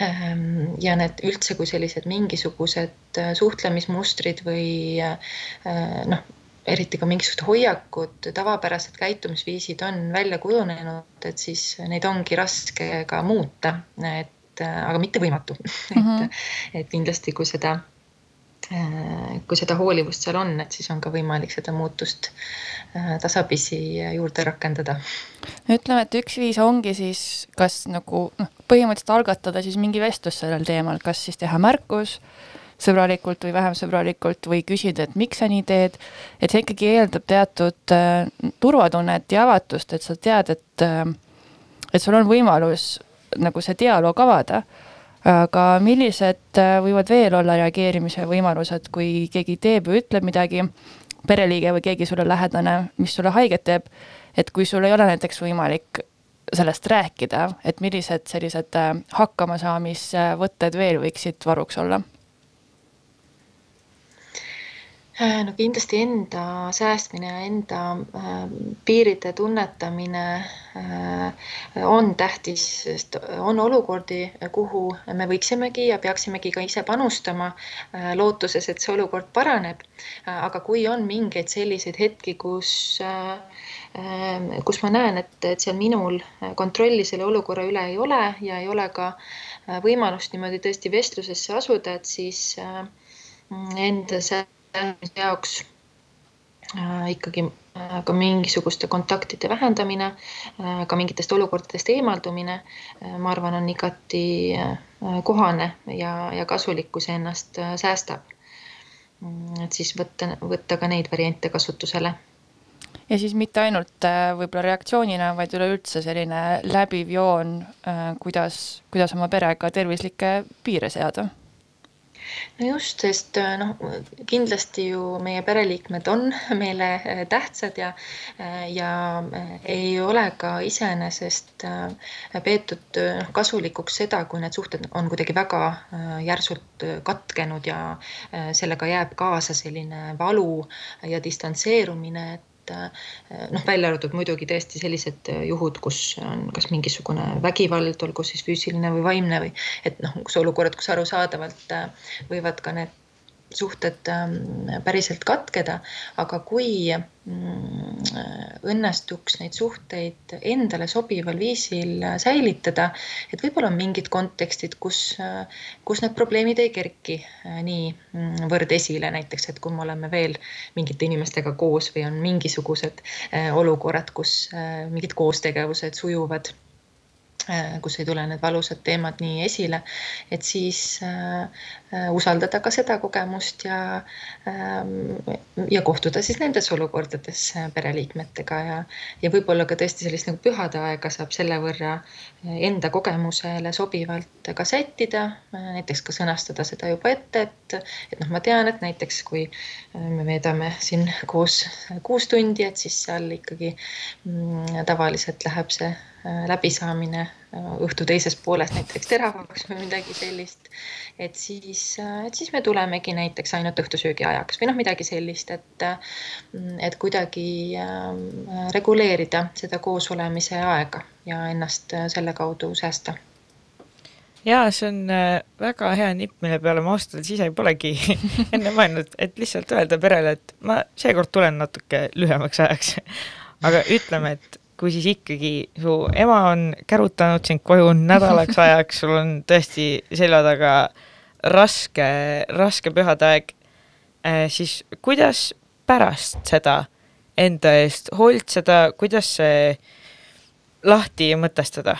ja need üldse kui sellised mingisugused äh, suhtlemismustrid või äh, noh, eriti ka mingisugused hoiakud, tavapärased käitumisviisid on välja kujunenud, et siis neid ongi raske ka muuta, et aga mitte võimatu mm. <laughs> -hmm. et, et kindlasti, kui seda kui seda hoolivust seal on, et siis on ka võimalik seda muutust tasapisi juurde rakendada. no ütleme, et üks viis ongi siis kas nagu noh, põhimõtteliselt algatada siis mingi vestlus sellel teemal, kas siis teha märkus sõbralikult või vähem sõbralikult või küsida, et miks sa nii teed. et see ikkagi eeldab teatud äh, turvatunnet ja avatust, et sa tead, et äh,, et sul on võimalus nagu see dialoog avada. Aga millised äh, võivad veel olla reageerimise võimalused, kui keegi teeb või ütleb midagi, pereliige või keegi sulle lähedane, mis sulle haiget teeb, et kui sul ei ole näiteks võimalik sellest rääkida, et millised sellised äh, hakkamasaamisvõtted veel võiksid varuks olla Äh, no kindlasti enda säästmine ja enda äh, piiride tunnetamine äh, on tähtis, sest on olukordi, kuhu me võiksimegi ja peaksimegi ka ise panustama äh, lootuses, et see olukord paraneb. Äh, aga kui on mingeid selliseid hetki, kus äh, kus ma näen, et, et seal minul kontrolli selle olukorra üle ei ole ja ei ole ka võimalust niimoodi tõesti vestlusesse asuda, et siis enda jaoks äh, ikkagi äh, ka mingisuguste kontaktide vähendamine, äh, ka mingitest olukordadest eemaldumine, ma arvan, on igati kohane ja, ja kasulik, kui see ennast säästab. Mm, et siis võtta, võtta ka neid variante kasutusele ja siis mitte ainult võib-olla reaktsioonina, vaid üleüldse selline läbiv joon, kuidas, kuidas oma perega tervislikke piire seada no just, sest äh, noh, kindlasti ju meie pereliikmed on <laughs> meile äh, tähtsad ja, äh, ja ei ole ka iseenesest peetud noh, kasulikuks seda, kui need suhted on kuidagi väga järsult katkenud ja sellega jääb kaasa selline valu ja distantseerumine, et noh, välja arvatud muidugi tõesti sellised eh, juhud, kus on kas mingisugune vägivald, olgu siis füüsiline või vaimne või et noh, kus olukorrad, kus arusaadavalt eh, võivad ka need suhted ähm, päriselt katkeda, aga kui mm, õnnestuks neid suhteid endale sobival viisil säilitada, et võib-olla on mingid kontekstid, kus, kus need probleemid ei kerki äh, niivõrd mm, esile, näiteks et kui me oleme veel mingite inimestega koos või on mingisugused äh, olukorrad, kus äh, mingid koostegevused sujuvad kus ei tule need valusad teemad nii esile, et siis äh, äh, usaldada ka seda kogemust ja äh,, ja kohtuda siis nendes olukordades äh, pereliikmetega ja, ja võib-olla ka tõesti sellist nagu pühade aega saab selle võrra enda kogemusele sobivalt ka sättida, näiteks ka sõnastada seda juba ette, et, et noh, ma tean, et näiteks kui me veedame siin koos kuus tundi, et siis seal ikkagi mm, tavaliselt läheb see Äh, läbisaamine äh, õhtu teises pooles näiteks teravamaks või midagi sellist. et siis, äh, et siis me tulemegi näiteks ainult õhtusöögi ajaks või noh, midagi sellist, et, et kuidagi reguleerida seda koosolemise aega ja ennast selle kaudu säästa jaa, see on väga hea nipp, mille peale ma ausalt öeldes ise polegi <laughs> enne mõelnud, et lihtsalt öelda perele, et ma seekord tulen natuke lühemaks ajaks. aga ütleme, et kui siis ikkagi su ema on kärutanud sind koju nädalaks <laughs> ajaks, sul on tõesti selja taga raske, raske pühade aeg, eh, siis kuidas pärast seda enda eest hoolitseda, kuidas see lahti mõtestada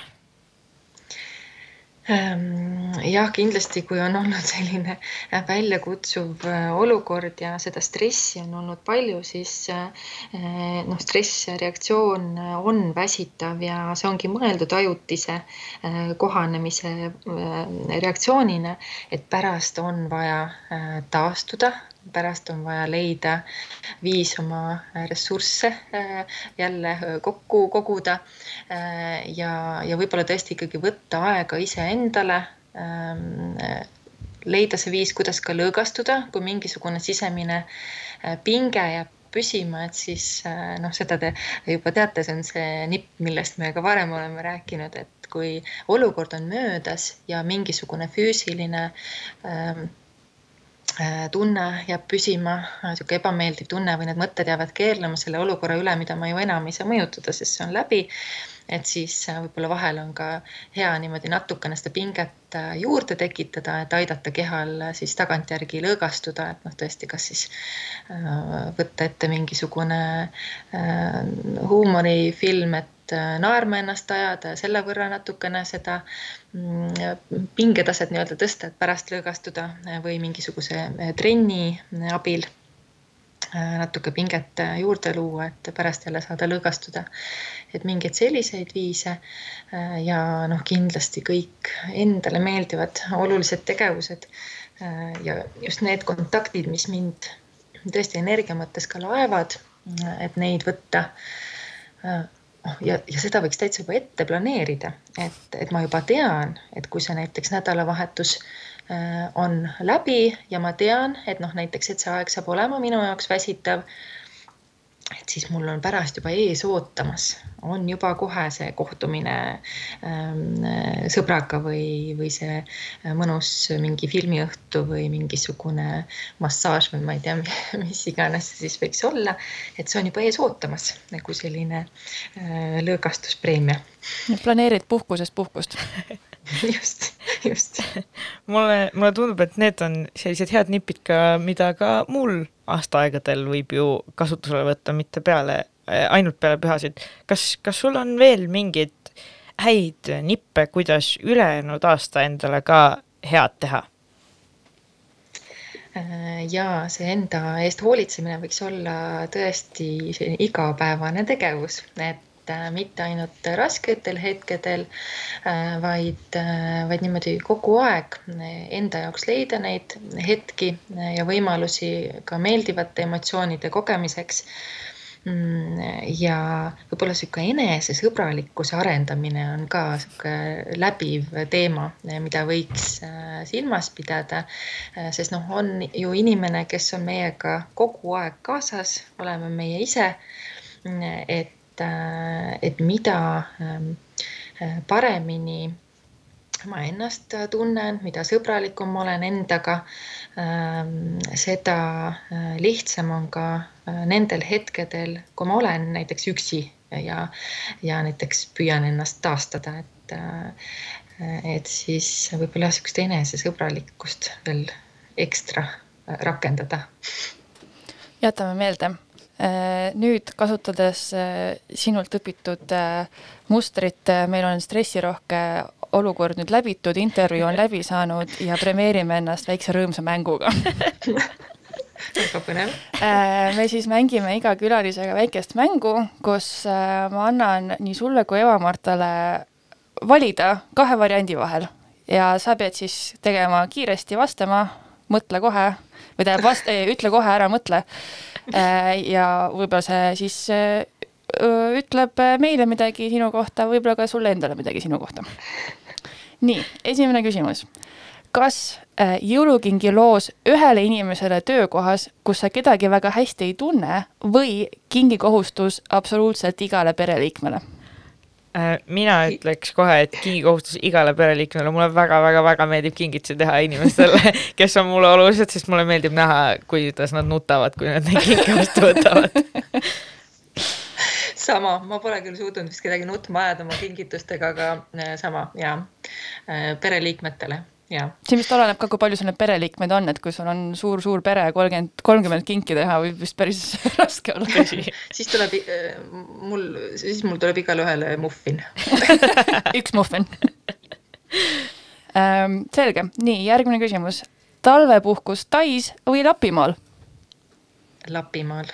jah, kindlasti, kui on olnud selline äh, väljakutsuv äh, olukord ja seda stressi on olnud palju, siis äh, noh, stressreaktsioon on väsitav ja see ongi mõeldud ajutise kohanemise reaktsioonina, et pärast on vaja taastuda pärast on vaja leida viis oma ressursse äh, jälle äh, kokku koguda äh, ja, ja võib-olla tõesti ikkagi võtta aega iseendale ähm, leida see viis, kuidas ka lõõgastuda, kui mingisugune sisemine pinge jääb püsima, et siis noh, seda te juba teate, see on see nipp, millest me ka varem oleme rääkinud, et kui olukord on möödas ja mingisugune füüsiline ähm, tunne jääb püsima, niisugune ebameeldiv tunne või need mõtted jäävad keerlema selle olukorra üle, mida ma ju enam ei saa mõjutada, sest see on läbi. Et siis äh, võib-olla vahel on ka hea niimoodi natukene seda pinget äh, juurde tekitada, et aidata kehal äh, siis tagantjärgi lõõgastuda, et noh, tõesti, kas siis võtta ette mingisugune huumorifilm, et naerma ennast ajada ja selle võrra natukene seda mm, pingetaset nii-öelda tõsta, et pärast lõõgastuda või mingisuguse trenni abil Äh, natuke pinget äh, juurde luua, et pärast jälle saada lõõgastuda. et mingeid selliseid viise äh, ja noh, kindlasti kõik endale meeldivad olulised tegevused ja just need kontaktid, mis mind tõesti energia mõttes ka laevad, et neid võtta ja, ja seda võiks täitsa juba ette planeerida, et, et ma juba tean, et kui see näiteks nädalavahetus Äh, on läbi ja ma tean, et noh, näiteks, et see aeg saab olema minu jaoks väsitav. Et siis mul on pärast juba ees ootamas, on juba kohe see kohtumine ähm, sõbraga või, või see äh, mõnus mingi filmiõhtu või mingisugune massaaž või ma ei tea, <laughs> mis iganes see siis võiks olla. et see on juba ees ootamas nagu selline äh, lõõgastuspreemia. planeerid puhkusest puhkust <laughs> <laughs> just, just. mulle, mulle tundub, et need on sellised head nipid ka, mida ka mul aastaaegadel võib ju kasutusele võtta, mitte peale, ainult peale pühasid. kas, kas sul on veel mingeid häid nippe, kuidas ülejäänud aasta endale ka head teha? ja see enda eest hoolitsemine võiks olla tõesti igapäevane tegevus, et Äh, mitte ainult rasketel hetkedel, äh, vaid, äh, vaid niimoodi kogu aeg enda jaoks leida neid hetki ja võimalusi ka meeldivate emotsioonide kogemiseks. Mm, ja võib-olla sihuke enesesõbralikkuse arendamine on ka sihuke läbiv teema, mida võiks silmas pidada. sest noh, on ju inimene, kes on meiega kogu aeg kaasas, oleme meie ise. et Äh, et mida ähm, äh, paremini ma ennast tunnen, mida sõbralikum ma olen endaga, ähm, seda äh, lihtsam on ka nendel hetkedel, kui ma olen näiteks üksi ja, ja näiteks püüan ennast taastada, et, et siis võib-olla sihukest enesesõbralikkust veel ekstra rakendada. jätame meelde Äh, nüüd kasutades äh, sinult õpitud äh, mustrit, meil on stressirohke olukord nüüd läbitud, intervjuu on läbi saanud ja premeerime ennast väikse rõõmsa mänguga. Väga põnev. me siis mängime iga külalisega väikest mängu, kus ma annan nii sulle kui Eva-Martale valida kahe variandi vahel. Ja sa pead siis tegema kiiresti, vastama, mõtle kohe või tähendab, vast-, ütle kohe ära, mõtle. Äh, <laughs> ja võib-olla see siis äh, ütleb meile midagi sinu kohta, võib-olla ka sulle endale midagi sinu kohta. nii, esimene küsimus. kas äh, jõulukingi loos ühele inimesele töökohas, kus sa kedagi väga hästi ei tunne või kingikohustus absoluutselt igale pereliikmele? Äh, mina ütleks kohe, et kingikohustus igale pereliikmele, mulle väga-väga-väga meeldib kingitusi teha inimestele, <laughs> kes on mulle olulised, sest mulle meeldib näha, kuidas nad nutavad, kui nad neid kinke vastu võtavad. <laughs> Sama, ma pole küll suutnud vist kedagi nutma ajada oma kingitustega, aga äh, sama. Ja äh, pereliikmetele siin vist oleneb ka, kui palju sul neid pereliikmeid on, et kui sul on suur-suur pere, kolmkümmend, kolmkümmend kinki teha, võib vist päris <laughs> raske olla. <laughs> siis tuleb äh, mul, siis mul tuleb igale ühele muffin <laughs> üks muffin ähm,. selge, nii järgmine küsimus. talvepuhkus Tais või Lapimaal? Lapimaal.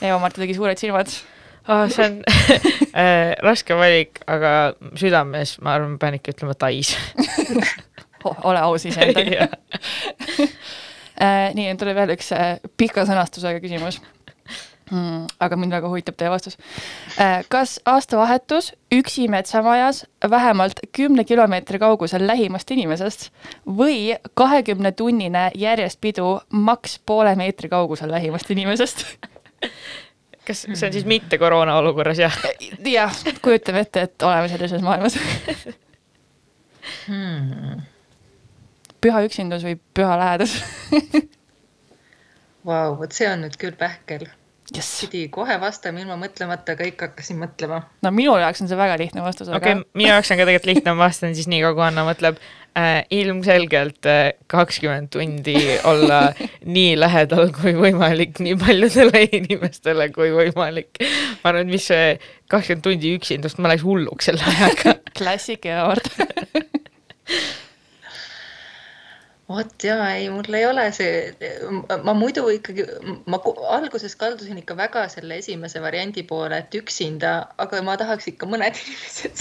Eva-Marta tegi suured silmad oh,. see on <laughs> äh, raske valik, aga südames ma arvan, pean ikka ütlema Tais ole aus iseendaga <laughs> äh, nii, nüüd tuleb veel üks äh, pika sõnastusega küsimus mm,. aga mind väga huvitab teie vastus. kas aastavahetus üksi metsamajas vähemalt kümne kilomeetri kaugusel lähimast inimesest või kahekümne tunnine järjestpidu maks poole meetri kaugusel lähimast inimesest <laughs> kas see on siis mitte koroona olukorras, jah? jah, kujutame ette, et oleme sellises maailmas hmm.. püha üksindus või püha lähedus Vau, vot see on nüüd küll pähkel. jess, pidi kohe vastama ilma mõtlemata, aga ikka hakkasin mõtlema. no minu jaoks on see väga lihtne vastus, okei aga okay,, minu jaoks on ka tegelikult lihtne, ma vastan siis nii kaua, kui Anna mõtleb äh,. ilmselgelt kakskümmend tundi olla <laughs> nii lähedal kui võimalik, nii paljudele inimestele kui võimalik. ma arvan, et mis see kakskümmend tundi üksindust, ma läheks hulluks selle ajaga. <laughs> klassik ja kord. <laughs> vot jaa, ei, mul ei ole see, ma muidu ikkagi, ma alguses kaldusin ikka väga selle esimese variandi poole, et üksinda, aga ma tahaks ikka mõned inimesed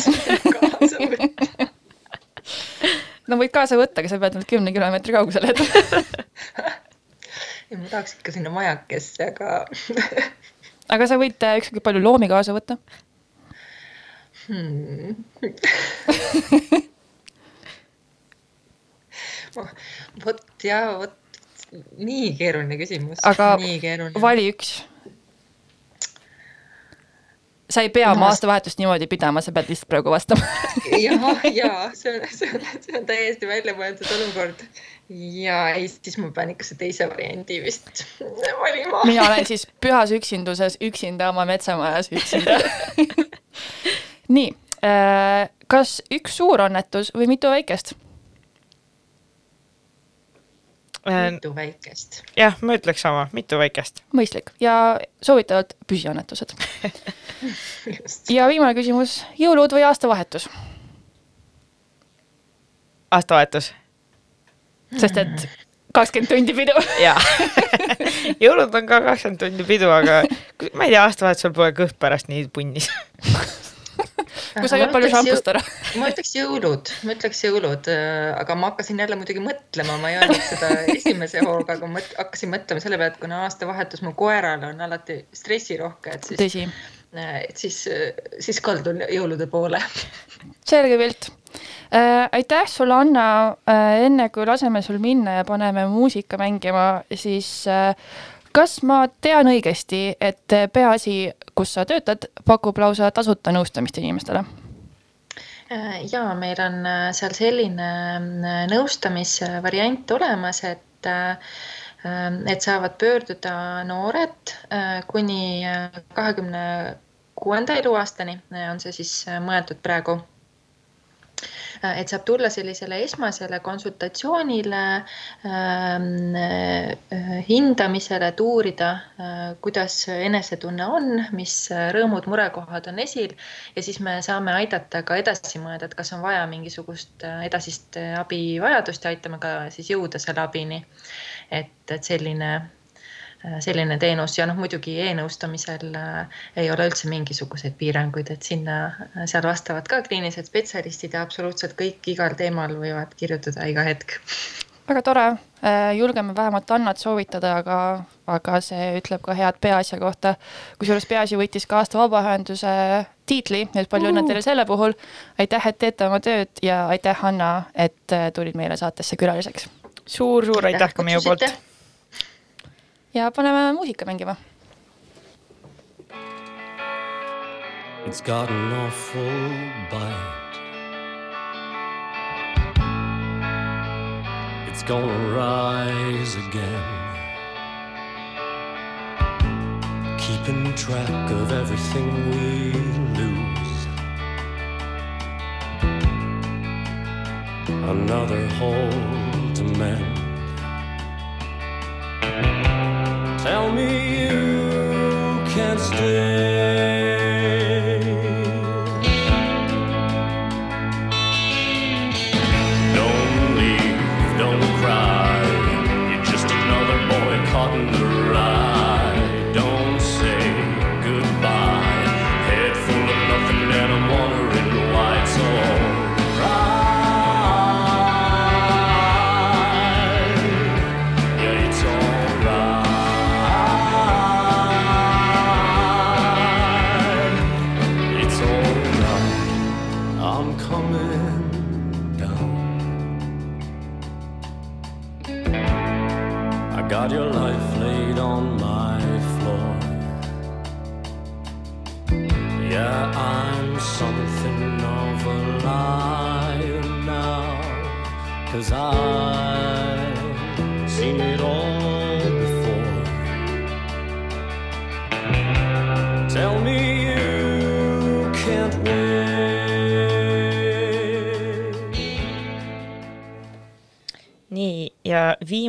kaasa võtta. <laughs> no võid kaasa võtta, aga sa pead nüüd kümne kilomeetri kaugusele jätma. ja ma tahaks ikka sinna majakesse, aga <laughs> aga sa võid äh, ükskõik palju loomi kaasa võtta. hmm. <laughs> <laughs> vot ja vot nii keeruline küsimus. Aga keeruline. vali üks. sa ei pea oma aastavahetust niimoodi pidama, sa pead lihtsalt praegu vastama. ja, ja see on, see on, see on täiesti väljamõeldud olukord. ja ei, siis ma pean ikka see teise variandi vist <laughs> valima. mina olen siis pühas üksinduses üksinda oma metsamajas üksinda. <laughs> nii, kas üks suur õnnetus või mitu väikest? Mitu väikest. jah, ma ütleks sama, mitu väikest. mõistlik ja soovitavalt püsiõnnetused. <laughs> just. ja viimane küsimus, jõulud või aastavahetus? aastavahetus sest et kakskümmend tundi pidu. <laughs> jaa jõulud on ka kakskümmend tundi pidu, aga ma ei tea, aastavahetusel pole kõht pärast nii punnis. <laughs> kui sa jõud palju šampust ära. ma ütleks jõulud, ma ütleks jõulud, aga ma hakkasin jälle muidugi mõtlema, ma ei öelnud seda <laughs> esimese hooga, aga mõt- hakkasin mõtlema selle peale, et kuna aastavahetus mu koerale on alati stressirohke, et siis, tõsi, et siis, siis kaldun jõulude poole. <laughs> selge pilt äh,. aitäh sulle, Anna äh,, enne kui laseme sul minna ja paneme muusika mängima, siis äh, kas ma tean õigesti, et Peaasi, kus sa töötad, pakub lausa tasuta nõustamist inimestele? ja meil on äh, seal selline äh, nõustamisvariant olemas, et äh, et saavad pöörduda noored äh, kuni kahekümne kuuenda eluaastani, on see siis äh, mõeldud praegu et saab tulla sellisele esmasele konsultatsioonile ähm, äh, hindamisele, et uurida äh,, kuidas enesetunne on, mis rõõmud, murekohad on esil ja siis me saame aidata ka edasi mõelda, et kas on vaja mingisugust äh, edasist äh, abivajadust ja aitame ka siis jõuda selle abini. et, et selline selline teenus ja noh, muidugi e-nõustamisel äh, ei ole üldse mingisuguseid piiranguid, et sinna, seal vastavad ka kliinilised spetsialistid ja absoluutselt kõik igal teemal võivad kirjutada iga hetk. väga tore, julgeme vähemalt Annat soovitada, aga, aga see ütleb ka head Peaasja kohta. kusjuures Peaasi võitis ka aasta vabaühenduse tiitli, nii et palju õnne teile selle puhul. aitäh, et teete oma tööd ja aitäh, Anna, et äh, tulid meile saatesse külaliseks. suur-suur aitäh ka minu poolt. Ja paneme muusika mängima. It's got an awful bite. It's gonna rise again. Keeping track of everything we lose. Another hole you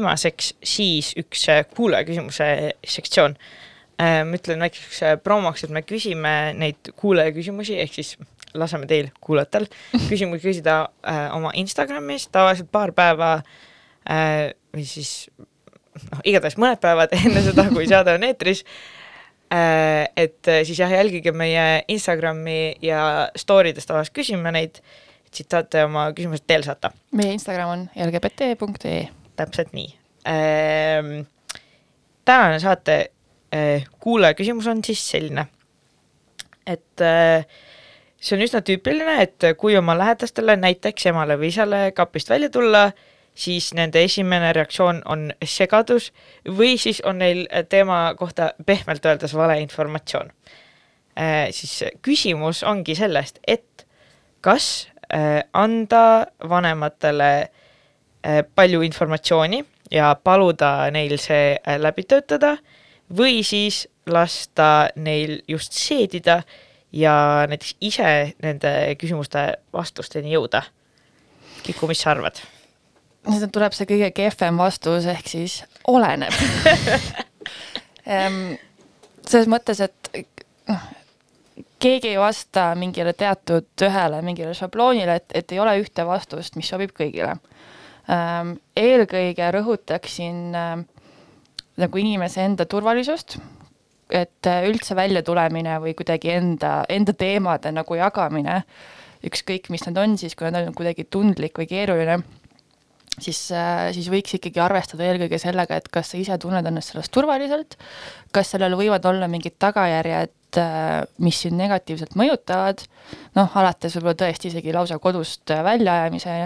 viimaseks siis üks äh, kuulajaküsimuse sektsioon. ma ütlen väikeseks äh, promoks, et me küsime neid kuulajaküsimusi, ehk siis laseme teil, kuulajatel, <laughs> küsimusi küsida äh, oma Instagramis tavaliselt paar päeva äh, või siis noh, igatahes mõned päevad <laughs> enne seda, kui saade on eetris äh,. et äh, siis jah, jälgige meie Instagrami ja story des tavaliselt küsime neid, siit saate oma küsimused teele saata meie Instagram on lgbt.ee. täpselt nii ehm,. tänane saate eh, kuulaja küsimus on siis selline, et eh, see on üsna tüüpiline, et kui oma lähedastele, näiteks emale või isale kapist välja tulla, siis nende esimene reaktsioon on segadus või siis on neil teema kohta pehmelt öeldes valeinformatsioon eh,. siis küsimus ongi sellest, et kas anda vanematele palju informatsiooni ja paluda neil see eh, läbi töötada või siis lasta neil just seedida ja näiteks ise nende küsimuste vastusteni jõuda. Kiku, mis sa arvad? nüüd tuleb see kõige kehvem vastus, ehk siis oleneb <laughs> selles mõttes, et noh, keegi ei vasta mingile teatud ühele mingile šabloonile, et, et ei ole ühte vastust, mis sobib kõigile. Eelkõige rõhutaksin ähm, nagu inimese enda turvalisust, et äh, üldse väljatulemine või kuidagi enda, enda teemade nagu jagamine, ükskõik, mis need on siis, kui nad on kuidagi tundlik või keeruline, siis, siis võiks ikkagi arvestada eelkõige sellega, et kas sa ise tunned ennast selles turvaliselt, kas sellel võivad olla mingid tagajärjed, äh, mis sind negatiivselt mõjutavad, noh, alates võib-olla tõesti isegi lausa kodust väljaajamise,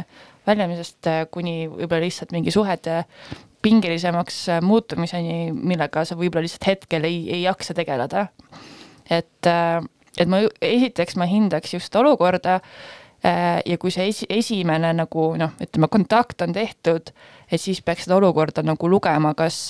väljamisest äh, kuni võib-olla lihtsalt mingi suhete pingelisemaks äh, muutumiseni, millega sa võib-olla lihtsalt hetkel ei, ei jaksa tegeleda. et, et ma esiteks ma hindaks just olukorda ja kui see esi, esimene nagu noh, ütleme kontakt on tehtud, et siis peaks seda olukorda nagu lugema, kas,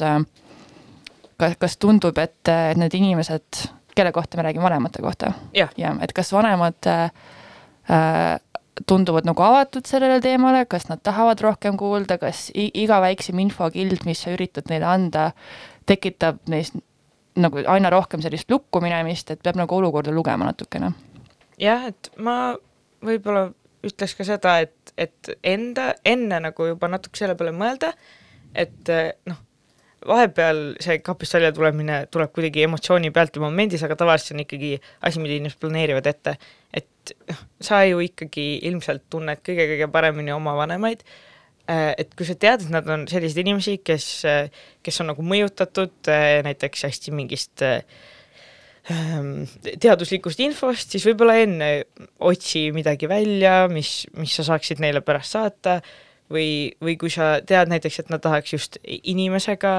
kas, kas tundub, et need inimesed, kelle kohta me räägime, vanemate kohta? jah jah, et kas vanemad äh, tunduvad nagu avatud sellele teemale, kas nad tahavad rohkem kuulda, kas iga väiksem infokild, mis sa üritad neile anda, tekitab neis nagu aina rohkem sellist lukku minemist, et peab nagu olukorda lugema natukene. jah, et ma võib-olla ütleks ka seda, et, et enda, enne nagu juba natuke selle peale mõelda, et noh, vahepeal see kapist välja tulemine tuleb kuidagi emotsiooni pealt ja momendis, aga tavaliselt on ikkagi asi, mida inimesed planeerivad ette. et noh, sa ju ikkagi ilmselt tunned kõige-kõige paremini oma vanemaid, et kui sa tead, et nad on selliseid inimesi, kes, kes on nagu mõjutatud näiteks hästi mingist teaduslikust infost, siis võib-olla enne otsi midagi välja, mis, mis sa saaksid neile pärast saata või, või kui sa tead näiteks, et nad tahaks just inimesega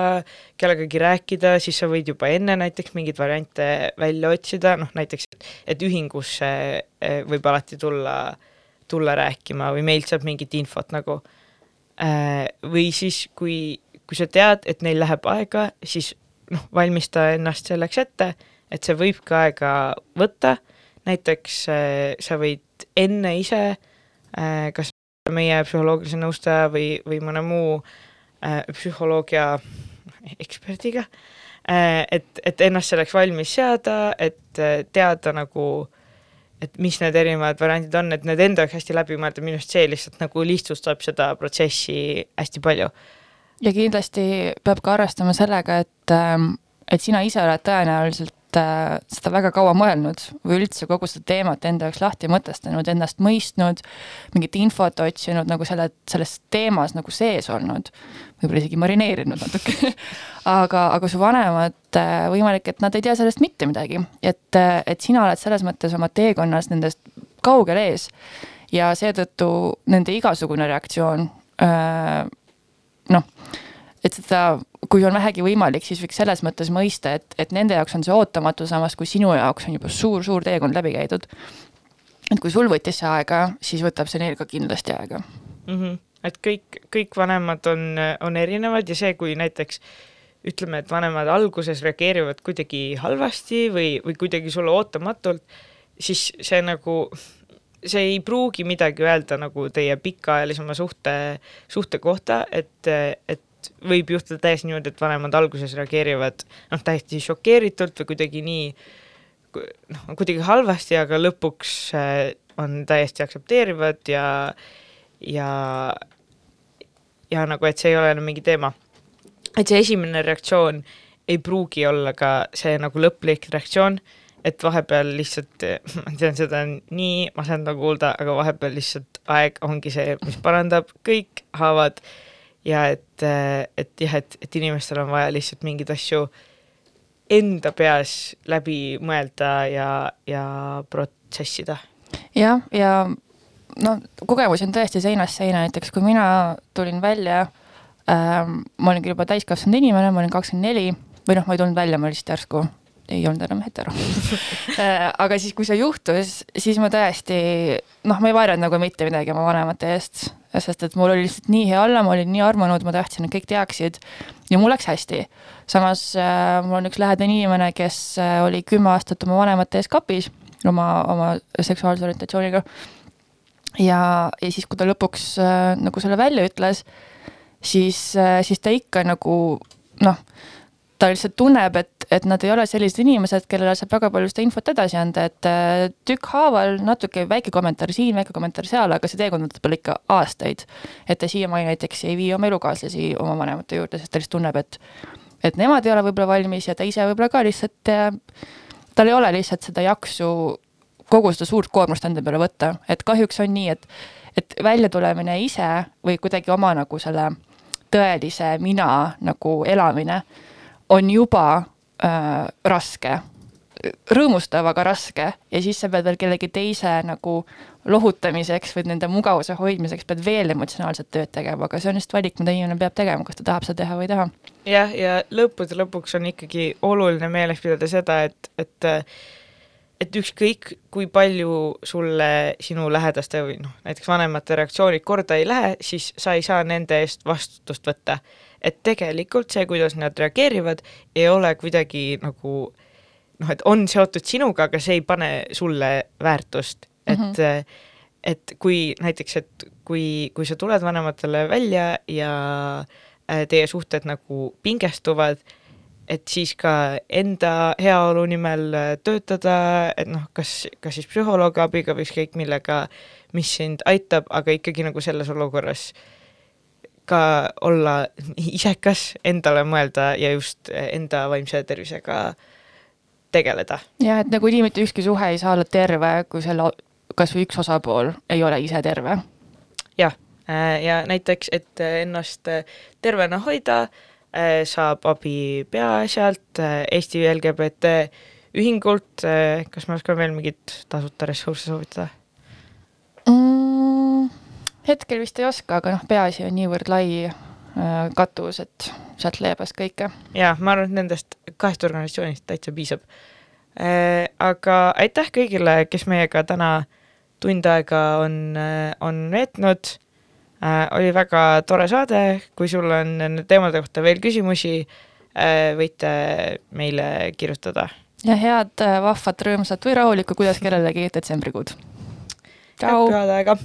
kellegagi rääkida, siis sa võid juba enne näiteks mingeid variante välja otsida, noh näiteks, et ühingusse eh, võib alati tulla, tulla rääkima või meilt saab mingit infot nagu. Eh, või siis, kui, kui sa tead, et neil läheb aega, siis noh, valmista ennast selleks ette, et see võib ka aega võtta, näiteks eh, sa võid enne ise kas meie psühholoogilise nõustaja või, või mõne muu äh, psühholoogia eksperdiga äh,, et, et ennast selleks valmis seada, et äh, teada nagu, et mis need erinevad variandid on, et need enda jaoks hästi läbi mõelda, minu arust see lihtsalt nagu lihtsustab seda protsessi hästi palju. ja kindlasti peab ka arvestama sellega, et, ähm, et sina ise oled tõenäoliselt seda väga kaua mõelnud või üldse kogu seda teemat enda jaoks lahti mõtestanud, ennast mõistnud, mingit infot otsinud nagu selle, selles teemas nagu sees olnud, võib-olla isegi marineerinud natuke. <laughs> Aga, aga su vanemad, äh, võimalik, et nad ei tea sellest mitte midagi, et, äh, et sina oled selles mõttes oma teekonnas nendest kaugel ees ja seetõttu nende igasugune reaktsioon äh, noh, et seda kui on vähegi võimalik, siis võiks selles mõttes mõista, et, et nende jaoks on see ootamatu, samas kui sinu jaoks on juba suur-suur teekond läbi käidud. et kui sul võttis see aega, siis võtab see neil ka kindlasti aega mm. -hmm. et kõik, kõik vanemad on, on erinevad ja see, kui näiteks ütleme, et vanemad alguses reageerivad kuidagi halvasti või, või kuidagi sulle ootamatult, siis see nagu, see ei pruugi midagi öelda nagu teie pikaajalisema suhte, suhte kohta, et, et võib juhtuda täiesti niimoodi, et vanemad alguses reageerivad noh, täiesti šokeeritult või kuidagi nii noh, kuidagi halvasti, aga lõpuks äh, on täiesti aktsepteerivad ja, ja, ja nagu, et see ei ole enam mingi teema. Et see esimene reaktsioon ei pruugi olla ka see nagu lõplik reaktsioon, et vahepeal lihtsalt, <laughs> ma tean, seda nii masendav kuulda, aga vahepeal lihtsalt aeg ongi see, mis parandab kõik haavad ja et, et jah, et, et inimestel on vaja lihtsalt mingeid asju enda peas läbi mõelda ja, ja protsessida. jah, ja noh, kogemusi on tõesti seinast seina, näiteks kui mina tulin välja ähm,. ma olin küll juba täiskasvanud inimene, ma olin kakskümmend neli või noh, ma ei tulnud välja, ma lihtsalt järsku ei olnud enam hetero <laughs> äh, aga siis, kui see juhtus, siis ma tõesti noh, ma ei varjanud nagu mitte midagi oma vanemate eest, sest et mul oli lihtsalt nii hea olla, ma olin nii armunud, ma tahtsin, et kõik teaksid ja mul läks hästi. samas äh, mul on üks lähedane inimene, kes äh, oli kümme aastat oma vanemate ees kapis oma, oma seksuaalse orientatsiooniga. ja, ja siis, kui ta lõpuks äh, nagu selle välja ütles siis, äh, siis ta ikka nagu noh, ta lihtsalt tunneb, et, et nad ei ole sellised inimesed, kellele saab väga palju seda infot edasi anda, et äh, tükkhaaval natuke väike kommentaar siin, väike kommentaar seal, aga see teekond võtab tal ikka aastaid. et ta siiamaani näiteks ei vii oma elukaaslasi oma vanemate juurde, sest ta lihtsalt tunneb, et et nemad ei ole võib-olla valmis ja ta ise võib-olla ka lihtsalt, äh, tal ei ole lihtsalt seda jaksu kogu seda suurt koormust enda peale võtta, et kahjuks on nii, et et väljatulemine ise või kuidagi oma nagu selle tõelise mina nagu elamine on juba äh, raske, rõõmustav, aga raske ja siis sa pead veel kellegi teise nagu lohutamiseks või nende mugavuse hoidmiseks pead veel emotsionaalset tööd tegema, aga see on just valik, mida inimene peab tegema, kas ta tahab seda teha või ei taha. jah, ja lõppude lõpuks on ikkagi oluline meeles pidada seda, et, et et ükskõik, kui palju sulle sinu lähedaste või noh, näiteks vanemate reaktsioonid korda ei lähe, siis sa ei saa nende eest vastutust võtta. Et tegelikult see, kuidas nad reageerivad, ei ole kuidagi nagu noh, et on seotud sinuga, aga see ei pane sulle väärtust, et mm -hmm. et kui näiteks, et kui, kui sa tuled vanematele välja ja äh, teie suhted nagu pingestuvad, et siis ka enda heaolu nimel äh, töötada, et noh, kas, kas siis psühholoogi abiga või ükskõik millega, mis sind aitab, aga ikkagi nagu selles olukorras ka olla isekas, endale mõelda ja just enda vaimse tervisega tegeleda. jah, et nagunii mitte ükski suhe ei saa olla terve, kui selle kas või üks osapool ei ole ise terve. jah, äh, ja näiteks, et ennast tervena hoida äh,, saab abi Peaasjalt, äh, Eesti LGBT ühingult, kas ma oskan veel mingit tasuta ressursse soovitada mm,? Hetkel vist ei oska, aga noh, Peaasi on niivõrd lai katus, et sealt leiab vast kõike. jaa, ma arvan, et nendest kahest organisatsioonist täitsa piisab. Aga aitäh kõigile, kes meiega täna tund aega on, on veetnud äh,. oli väga tore saade, kui sul on nende teemade kohta veel küsimusi äh,, võite meile kirjutada. ja head äh, vahvat, rõõmsat või rahulikku, kuidas kellelegi detsembrikuud. head pühade aega